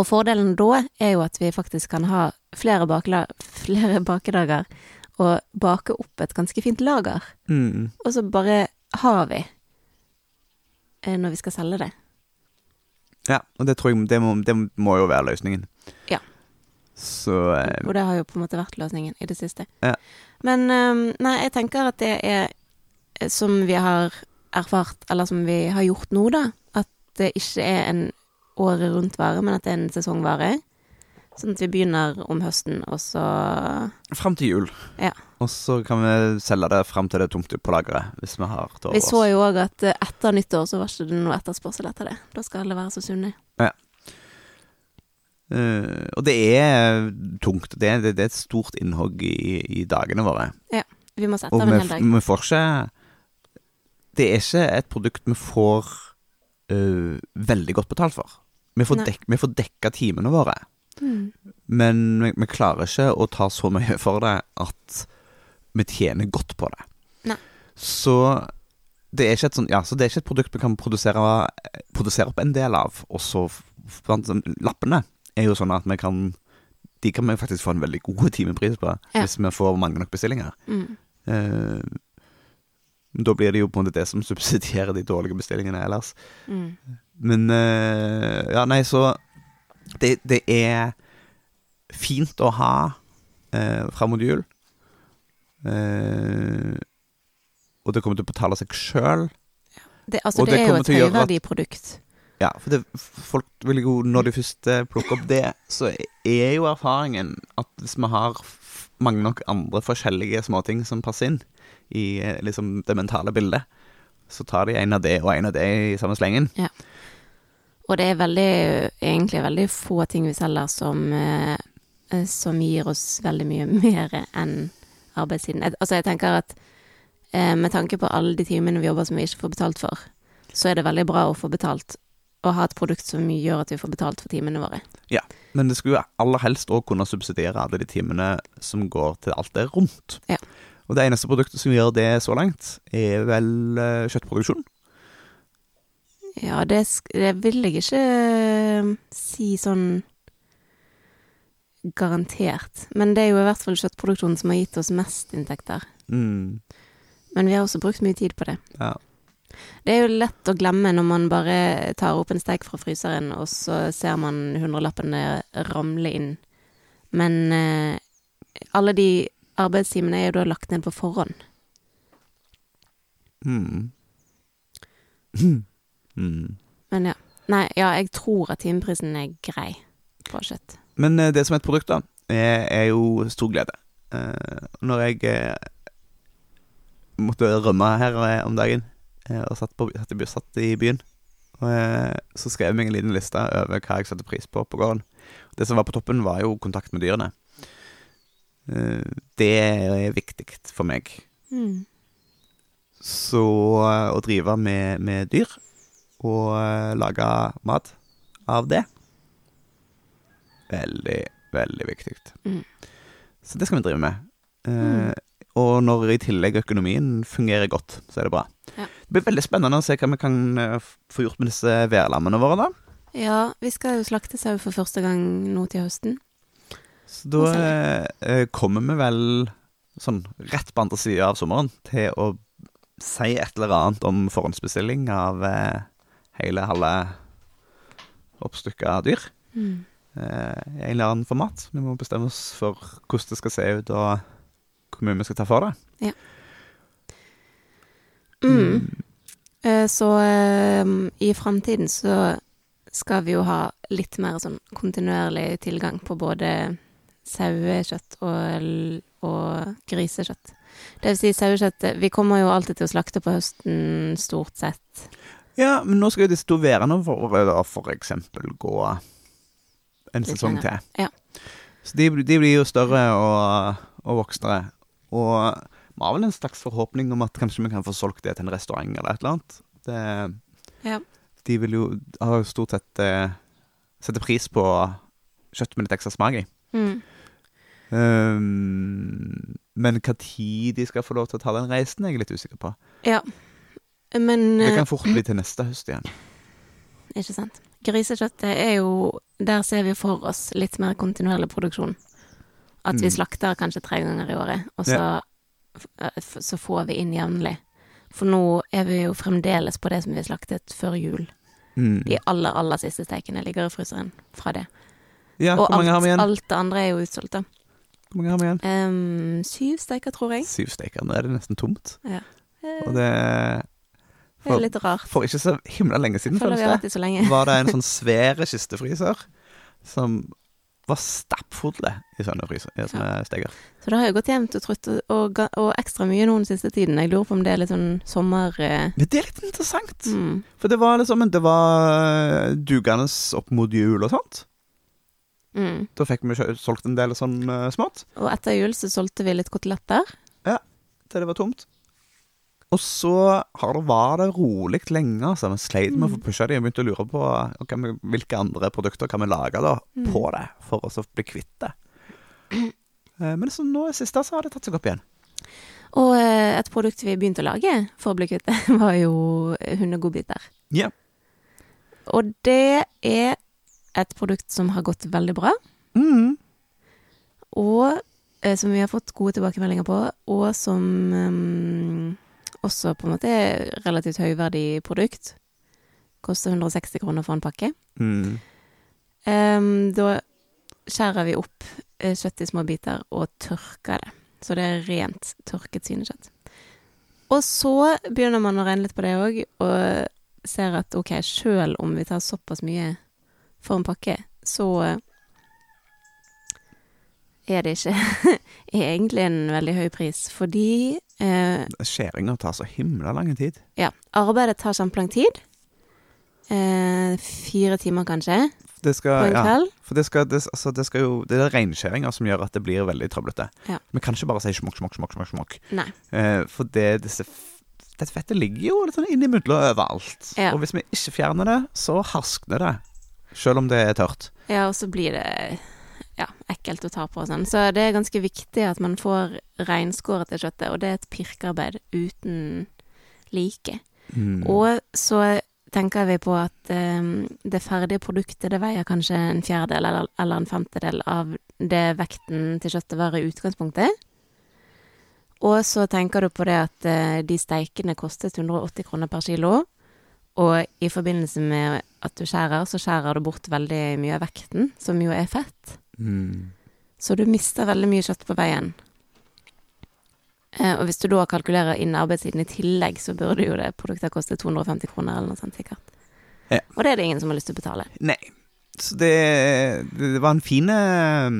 Og fordelen da er jo at vi faktisk kan ha flere, bakla, flere bakedager og bake opp et ganske fint lager. Mm. Og så bare har vi eh, når vi skal selge det. Ja, og det tror jeg det må, det må jo være løsningen. Ja. Så eh, Og det har jo på en måte vært løsningen i det siste. Ja. Men eh, nei, jeg tenker at det er eh, som vi har erfart, eller som vi har gjort nå, da. At det ikke er en året rundt-vare, men at det er en sesongvare. Sånn at vi begynner om høsten, og så Fram til jul. Ja. Og så kan vi selge det fram til det er tomt på lageret, hvis vi har til Vi så jo òg at eh, etter nyttår så var det ikke noe etterspørsel etter det. Da skal alle være så sunne. Eh, og det er tungt. Det, det, det er et stort innhogg i, i dagene våre. Ja. Vi må sette Og av en hel dag. vi får ikke Det er ikke et produkt vi får uh, veldig godt betalt for. Vi får, dek, vi får dekka timene våre, Mm. men vi, vi klarer ikke å ta så mye for det at vi tjener godt på det. Nei. Så det er ikke et sånt, ja, så det er ikke et produkt vi kan produsere, produsere opp en del av. Og så blant sånn- Lappene er jo sånn at vi kan De kan vi faktisk få en veldig god timepris på Ja. hvis vi får mange nok bestillinger. Mm. Eh, da blir det jo på en måte det som subsidierer de dårlige bestillingene ellers. Mm. Men eh, Ja, nei, så det, det er fint å ha uh, fram mot jul. Eh, og det kommer til å betale seg sjøl. Det, altså, det, det er jo et høyverdig produkt. Ja, for det, folk vil jo, når de først eh, plukker opp det, så er jo erfaringen at hvis vi har mange nok andre forskjellige småting som passer inn i eh, liksom det mentale bildet, så tar de en av det og en av det i samme slengen. Og det er veldig, egentlig veldig få ting vi selger som, som gir oss veldig mye (laughs) mer enn arbeidstiden. Altså, jeg tenker at eh, med tanke på alle de timene vi jobber som vi ikke får betalt for, så er det veldig bra å få betalt og ha et produkt som gjør at vi får betalt for timene våre. Ja, Men det skulle jo aller helst òg kunne subsidiere alle de timene som går til alt det rundt. Ja. Og det eneste produktet som gjør det så langt, er vel eh, kjøttproduksjon. Ja, det, det vil jeg ikke eh, si sånn garantert. Men det er jo i hvert fall kjøttproduksjonen som har gitt oss mest inntekter. Mm. Men vi har også brukt mye tid på det. Ja. Det er jo lett å glemme når man bare tar opp en steik fra fryseren, og så ser man hundrelappene ramle inn. Men eh, alle de arbeidstimene er jo da lagt ned på forhånd. Mm. (laughs) Mm. Men ja. Nei, ja, jeg tror at timeprisen er grei på kjøtt. Men eh, det som er et produkt, da, er, er jo stor glede. Eh, når jeg eh, måtte rømme her eh, om dagen, eh, og satt, på, satt, i, satt i byen, eh, så skrev jeg meg en liten liste over hva jeg satte pris på på gården. Det som var på toppen, var jo kontakt med dyrene. Eh, det er viktig for meg. Mm. Så eh, å drive med, med dyr og eh, lage mat av det Veldig, veldig viktig. Mm. Så det skal vi drive med. Eh, Og når i tillegg økonomien fungerer godt, så er det bra. Ja. Det blir veldig spennende å se hva vi kan eh, få gjort med disse værlammene våre, da. Ja, vi skal jo slakte sau for første gang nå til høsten. Så da eh, eh, kommer vi vel sånn rett på andre sida av sommeren til å si et eller annet om forhåndsbestilling av eh, hele halve oppstykka dyr. Mm. Eh, i en eller annen format. Vi må bestemme oss for hvordan det skal se ut, og hvor mye vi skal ta for det. Mm. Eh, Så eh, i framtiden så skal vi jo ha litt mer sånn kontinuerlig tilgang på både sauekjøtt og, og grisekjøtt. Det vil si sauekjøtt Vi kommer jo alltid til å slakte på høsten, stort sett. Ja, men nå skal jo disse to værene våre da for eksempel gå en sesong til. Ja. Så de, de blir jo større og, og voksnere. Og vi har vel en slags forhåpning om at kanskje vi kan få solgt det til en restaurant eller et eller annet. Det, Ja. de vil jo har jo stort sett eh, sette pris på kjøtt med litt ekstra smak i. Mm. Um, men hva tid de skal få lov til å ta den reisen, er jeg litt usikker på. ja. Men Det eh, kan fort bli til neste høst igjen. (clears throat) Ikke sant. Grisekjøttet er jo Der ser vi for oss litt mer kontinuerlig produksjon. At vi Mm. slakter kanskje tre ganger i året, og så, ja. så får vi inn jevnlig. For nå er vi jo fremdeles på det som vi slaktet før jul. Mm. De aller, aller siste stekene ligger i fryseren fra det. Ja, og alt, alt det andre er jo utsolgt, da. Hvor mange har vi igjen? Um, syv steker, tror jeg. Syv steker. Nå er det nesten tomt. Ja. Og det det er For, litt rart. for ikke så himla lenge siden, føles det, så lenge. (laughs) var det en sånn svære kistefryser som var stappfulle i sånne fryser, i sånne steger Så det har jo gått jevnt og trutt, og, og, og ekstra mye noen siste tiden. Jeg lurer på om det er litt sånn sommer... eh, Men det er litt interessant. mm. For det var liksom Det var dugende opp mot jul og sånt. Mm. Da fikk vi solgt en del sånn uh, smått. Og etter jul så solgte vi litt koteletter. Ja, til det var tomt. Og så har det, var det rolig lenge. Altså. Vi sleit med å få pusha de og begynte å lure på okay, hvilke andre produkter kan vi lage da Mm. på det, for å bli kvitt det. (clears throat) Eh, Men så nå i siste så har det tatt seg opp igjen. Og eh, et produkt vi begynte å lage for å bli kvitt det, (laughs) var jo hundegodbiter. Ja. Og det er et produkt som har gått veldig bra, Mm. og eh, som vi har fått gode tilbakemeldinger på, og som eh, også på en måte relativt høyverdig produkt. Koster 160 kroner for en pakke. Mm. Um, da skjærer vi opp eh, kjøtt i små biter og tørker det. Så det er rent tørket svinekjøtt. Og så begynner man å regne litt på det òg, og ser at ok, sjøl om vi tar såpass mye for en pakke, så er det ikke (laughs) egentlig en veldig høy pris. Fordi eh, Skjæringa tar så himla lang tid. ja, arbeidet tar kjempelang tid. Eh, fire timer kanskje, Det på en kveld. ja, for det, skal, det, altså, det skal jo Det er reinskjæringa som gjør at det blir veldig trøblete. Ja. Vi kan ikke bare si smokk, smokk, smokk. smokk, smokk. Eh, for det, disse, dette fettet ligger jo litt sånn innimellom overalt. Ja. Og hvis vi ikke fjerner det, så harskner det. Selv om det er tørt. Ja, og så blir det ja, ekkelt å ta på og sånn. Så det er ganske viktig at man får reinskåret det kjøttet, og det er et pirkearbeid uten like. Mm. Og så tenker vi på at um, det ferdige produktet det veier kanskje en fjerdedel eller, eller en femtedel av det vekten til kjøttet var i utgangspunktet. Og så tenker du på det at uh, de steikene kostet 180 kroner per kilo. Og i forbindelse med at du skjærer, så skjærer du bort veldig mye av vekten, som jo er fett. Mm. Så du mister veldig mye kjøtt på veien. Eh, og hvis du da kalkulerer inn arbeidstiden i tillegg, så burde jo det produktet koste 250 kroner eller noe sånt sikkert. Ja. Og det er det ingen som har lyst til å betale. Nei. Så det, det var en fin eh,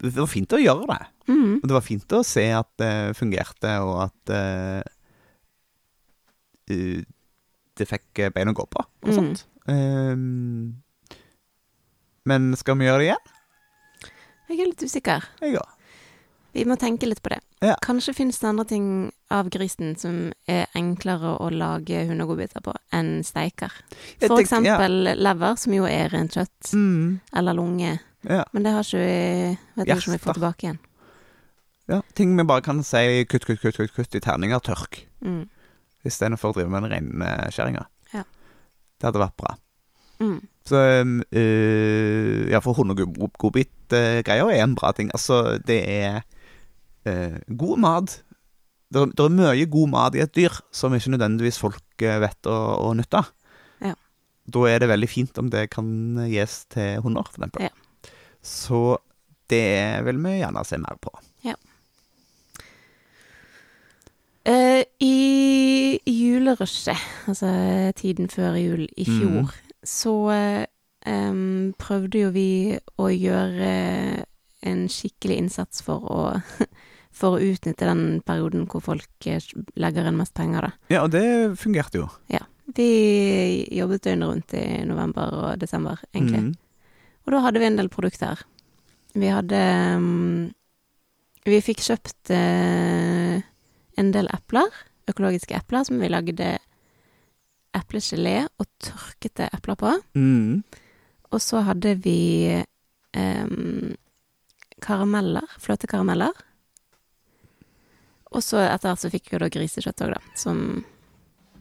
Det var fint å gjøre det. Mm. Og det var fint å se at det fungerte, og at eh, det fikk bein å gå på, og Mm. sånt. Ehm, men skal vi gjøre det igjen? Jeg er litt usikker. Ja. Vi må tenke litt på det. Ja. Kanskje finnes det andre ting av grisen som er enklere å lage hundegodbiter på enn steiker. Jeg For tenker- ja. eksempel lever, som jo er rent kjøtt, Mm, eller lunge. ja. Men det har ikke vi Vet ikke om vi får tilbake igjen. ja. Ting vi bare kan si kutt, kutt, kutt, kutt, kutt i terninger, tørk. Mm. Istedenfor å drive med den reinskjæringa. Ja. Det hadde vært bra. Mm. Så øh, Ja, for hundegodbit-greia er en bra ting. Altså, det er uh, god mat. Det er, det er mye god mat i et dyr som ikke nødvendigvis folk øh, vet å, å nytte. Ja. Da er det veldig fint om det kan gis til hunder, for eksempel. Ja. Så det vil vi gjerne se mer på. Eh, I julerushet, altså tiden før jul i fjor, Mhm. Så eh, prøvde jo vi å gjøre en skikkelig innsats for å, (laughs) for å utnytte den perioden hvor folk eh, legger inn mest penger, da. Ja, og det fungerte jo. Ja. Vi jobbet døgnet rundt i november og desember, egentlig. Mm. Og da hadde vi en del produkter. Vi hadde Vi fikk kjøpt eh, en del epler, økologiske epler, som vi lagde eplegelé og tørkete epler på. Mm. Og så hadde vi um, karameller, fløtekarameller. Og så etter hvert så fikk vi da grisekjøtt òg, da, som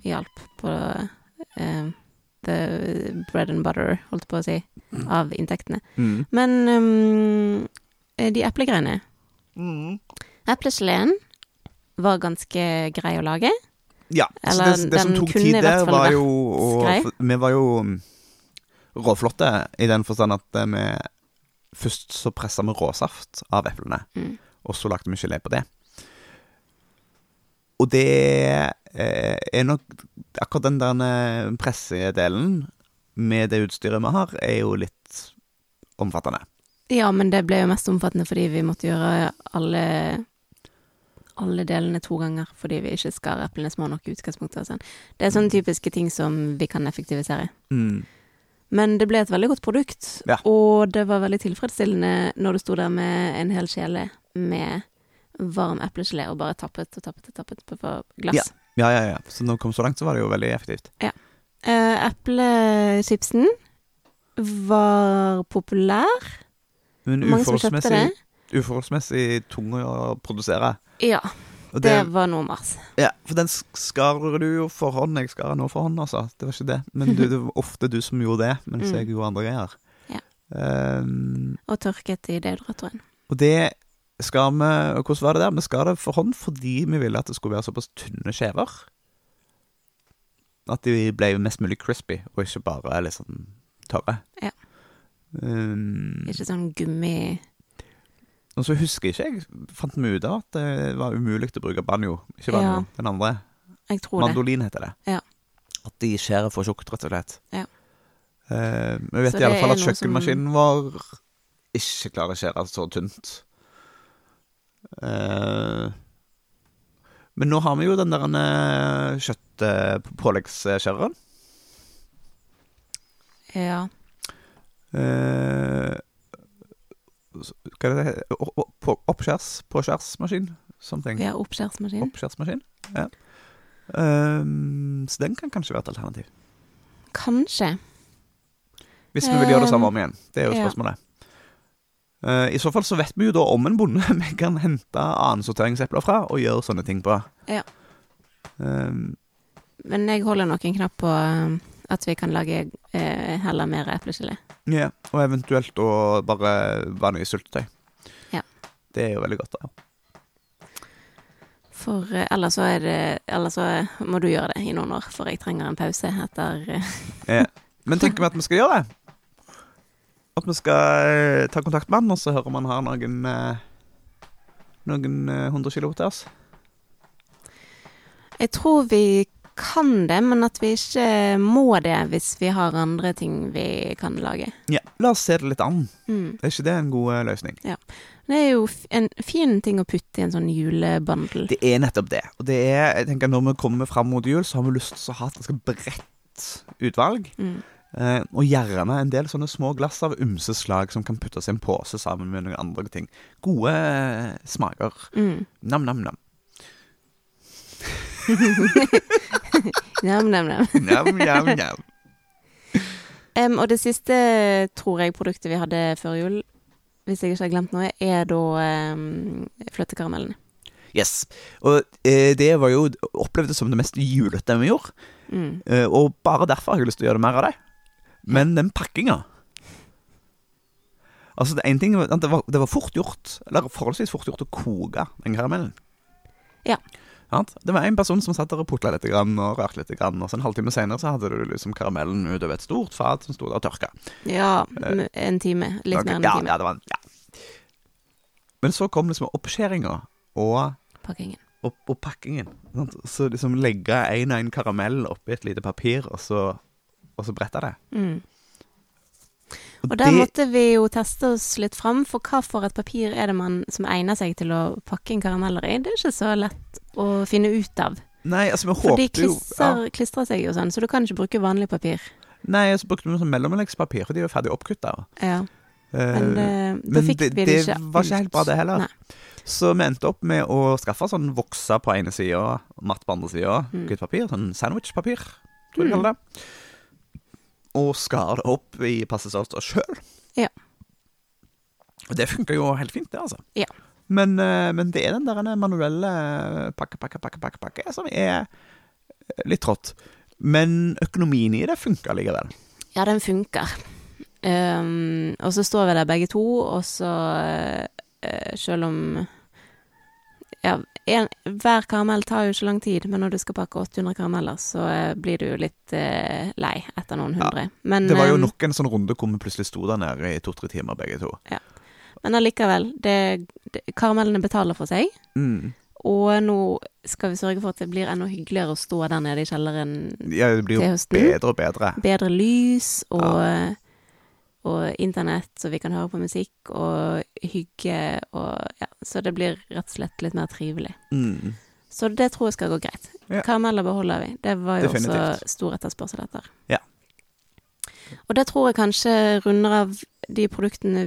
hjalp på uh, the bread and butter, holdt på å si, av inntektene. Mm. Men um, de eplegreiene mm. Eplegeleen var ganske grei å lage. Ja, så det, det som tok tid der, var jo og, Vi var jo mm, råflotte i den forstand at eh, vi Først så pressa vi råsaft av eplene, Mm. og så lagde vi gelé på det. Og det eh, er nok Akkurat den der eh, pressedelen med det utstyret vi har, er jo litt omfattende. Ja, men det ble jo mest omfattende fordi vi måtte gjøre alle alle delene to ganger fordi vi ikke skar eplene små nok i utgangspunktet. og Sånn. Det er sånne typiske ting som vi kan effektivisere. Mm. Men det ble et veldig godt produkt, Ja. og det var veldig tilfredsstillende når du sto der med en hel kjele med varm eplegelé og bare tappet og tappet og tappet på glass. Ja, ja, ja. Så når det kom så langt, så var det jo veldig effektivt. Eh, Eplechipsen var populær. Men uforholdsmessig, uforholdsmessig tung å produsere. Ja, Og det var noe mars. Ja, for den sk- skar du jo for hånd. Jeg skar den nå for hånd, altså. Det var ikke det. Men du, det var ofte du som gjorde det, mens Mm. jeg gjorde andre greier. Ja. Um, Og tørket i deodoratoren. og det skar vi og Hvordan var det der? Vi skar det for hånd fordi vi ville at det skulle være såpass tynne skjever. At de ble mest mulig crispy, og ikke bare liksom tørre. Ja. Um, Ikke sånn gummi og så husker jeg ikke, jeg fant vi ut av at det var umulig å bruke banjo. Ikke banjo, Ja. den andre. Jeg tror det. Mandolin heter det. Ja. At de skjærer for tjukt, rett og slett. Ja. Eh, vi vet Så i alle fall at kjøkkenmaskinen som- vår ikke klarer å skjære så tynt. Eh, men nå har vi jo den der uh, kjøttpåleggsskjæreren. Ja. Eh, hva det heter? Oppskjærs? Påskjærsmaskin? Vi oppskjærsmaskin. Oppskjærsmaskin. Ja. Um, så den kan kanskje være et alternativ. Kanskje. Hvis vi vil gjøre det samme Ehm, om igjen. Det er jo ja. spørsmålet. Eh, I så fall så vet vi jo da om en bonde (laughs) vi kan hente annensorteringsepler fra og gjøre sånne ting på. Ja. Um, Men jeg holder nok en knapp på at vi kan lage uh, heller mer eplegelé. Ja, og eventuelt å bare vanlig syltetøy. Ja. Det er jo veldig godt. da. For eh, ellers så er det Ellers så må du gjøre det i noen år, for jeg trenger en pause etter eh, Eh, men tenker vi at vi skal gjøre det? At vi skal eh, ta kontakt med han, og så hører om han har noen Noen hundre kilo til oss? Jeg tror vi kan det, men at vi ikke må det hvis vi har andre ting vi kan lage. Ja. La oss se det litt an. Mm. Er ikke det en god løsning? løsning? Det er jo en fin ting å putte i en sånn julebandel. Det er nettopp det. Og det er, jeg tenker Når vi kommer fram mot jul, så har vi lyst til å ha et ganske bredt utvalg. Mm. Eh, og gjerne en del sånne små glass av ymse slag som kan puttes i en pose sammen med noen andre ting. Gode eh, smaker. Mm. Nam-nam-nam. (laughs) Nam, nam, nam. Nam-nam-nam. Um, og det siste, tror jeg, produktet vi hadde før jul, hvis jeg ikke har glemt noe, er da um, fløtekaramellene. Yes. Og eh, det var jo opplevd som det mest julete vi gjorde. Mm. Eh, og bare derfor har jeg lyst til å gjøre mer av det. Men den pakkinga Altså, det, en ting, det, var, det var fort gjort, eller forholdsvis fort gjort, å koke den karamellen. Ja. Det var en person som satt der og putla litt og rørte litt, og så en halvtime senere så hadde du liksom karamellen utover et stort fat som sto der og tørka. Ja, en time. Litt mer enn en ja, time. Ja, det var en, ja. Men så kom liksom oppskjæringa og, Pakkingen. og, og pakkingen. Sant? Så liksom legge en og en karamell oppi et lite papir, og så, og så brette det. Mm. Og Og der det- måtte vi jo teste oss litt fram, for hva for et papir er det man som egner seg til å pakke inn karameller i? Det er ikke så lett å finne ut av. Nei, altså vi For de håpte jo klistrer, klistrer seg jo sånn, så du kan ikke bruke vanlig papir. Nei, så brukte vi sånn mellomleggspapir, for de jo ferdig oppkutta. Ja, Eh, men det, men det, det ikke var ikke helt bra, det heller. Nei. Så vi endte opp med å skaffe sånn voksa på ene sida matt på andre sida. Mm. Hvitt papir. Sånn sandwichpapir, tror jeg de Mm. kaller det. Og skar det opp i passe størrelse sjøl. Ja. Og det funka jo helt fint, det, altså. Ja. Men, eh, men det er den der manuelle pakke, pakke, pakke, pakke, pakke som er litt trått. Men økonomien i det funker likevel. Ja, den funker. Um, og så står vi der begge to, og så uh, Selv om Ja, en, hver karamell tar jo ikke lang tid, men når du skal pakke 800 karameller, så eh, blir du jo litt uh, lei etter noen Ja, hundre. Men, Det var jo ehm, nok en sånn runde hvor vi plutselig sto der nede i to-tre timer, begge to. Men allikevel, det, det, karamellene betaler for seg. Mm. Og nå skal vi sørge for at det blir enda hyggeligere å stå der nede i kjelleren Ja, det blir jo bedre og bedre. Bedre lys og, og internett, så vi kan høre på musikk og hygge og ja, Så det blir rett og slett litt mer trivelig. Mm. Så det tror jeg skal gå greit. Ja. Karameller beholder vi. Det var jo Definitivt. også stor etterspørsel etter. Ja. Og det tror jeg kanskje runder av de produktene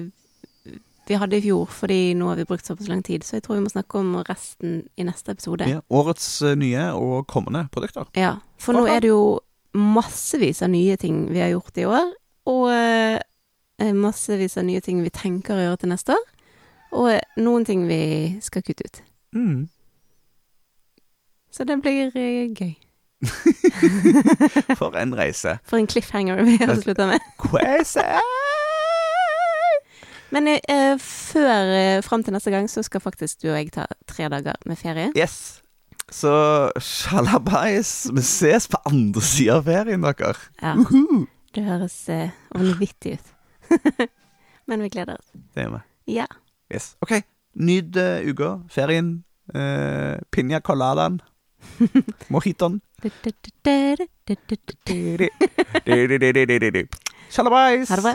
vi hadde i fjor, fordi nå har vi brukt såpass lang tid. Så jeg tror vi må snakke om resten i neste episode. Ja, årets eh, nye og kommende produkter. Ja, for nå er det jo massevis av nye ting vi har gjort i år, og eh, massevis av nye ting vi tenker å gjøre til neste år, og eh, noen ting vi skal kutte ut. Mm. Så det blir gøy. (laughs) For en reise. For en cliffhanger vi har slutta med. Crazy! Men eh, før eh, fram til neste gang, så skal faktisk du og jeg ta tre dager med ferie. Yes. Så sjalabais. Vi ses på andre sida av ferien, dere. Ja, Uhu. det høres eh, vanvittig ut. (laughs) Men vi gleder oss. Det gjør vi. Ja. Yes. OK. Nyt uh, uka, ferien, uh, piña coladaen, mojiton. (laughs) Sjalabais! Ha det bra.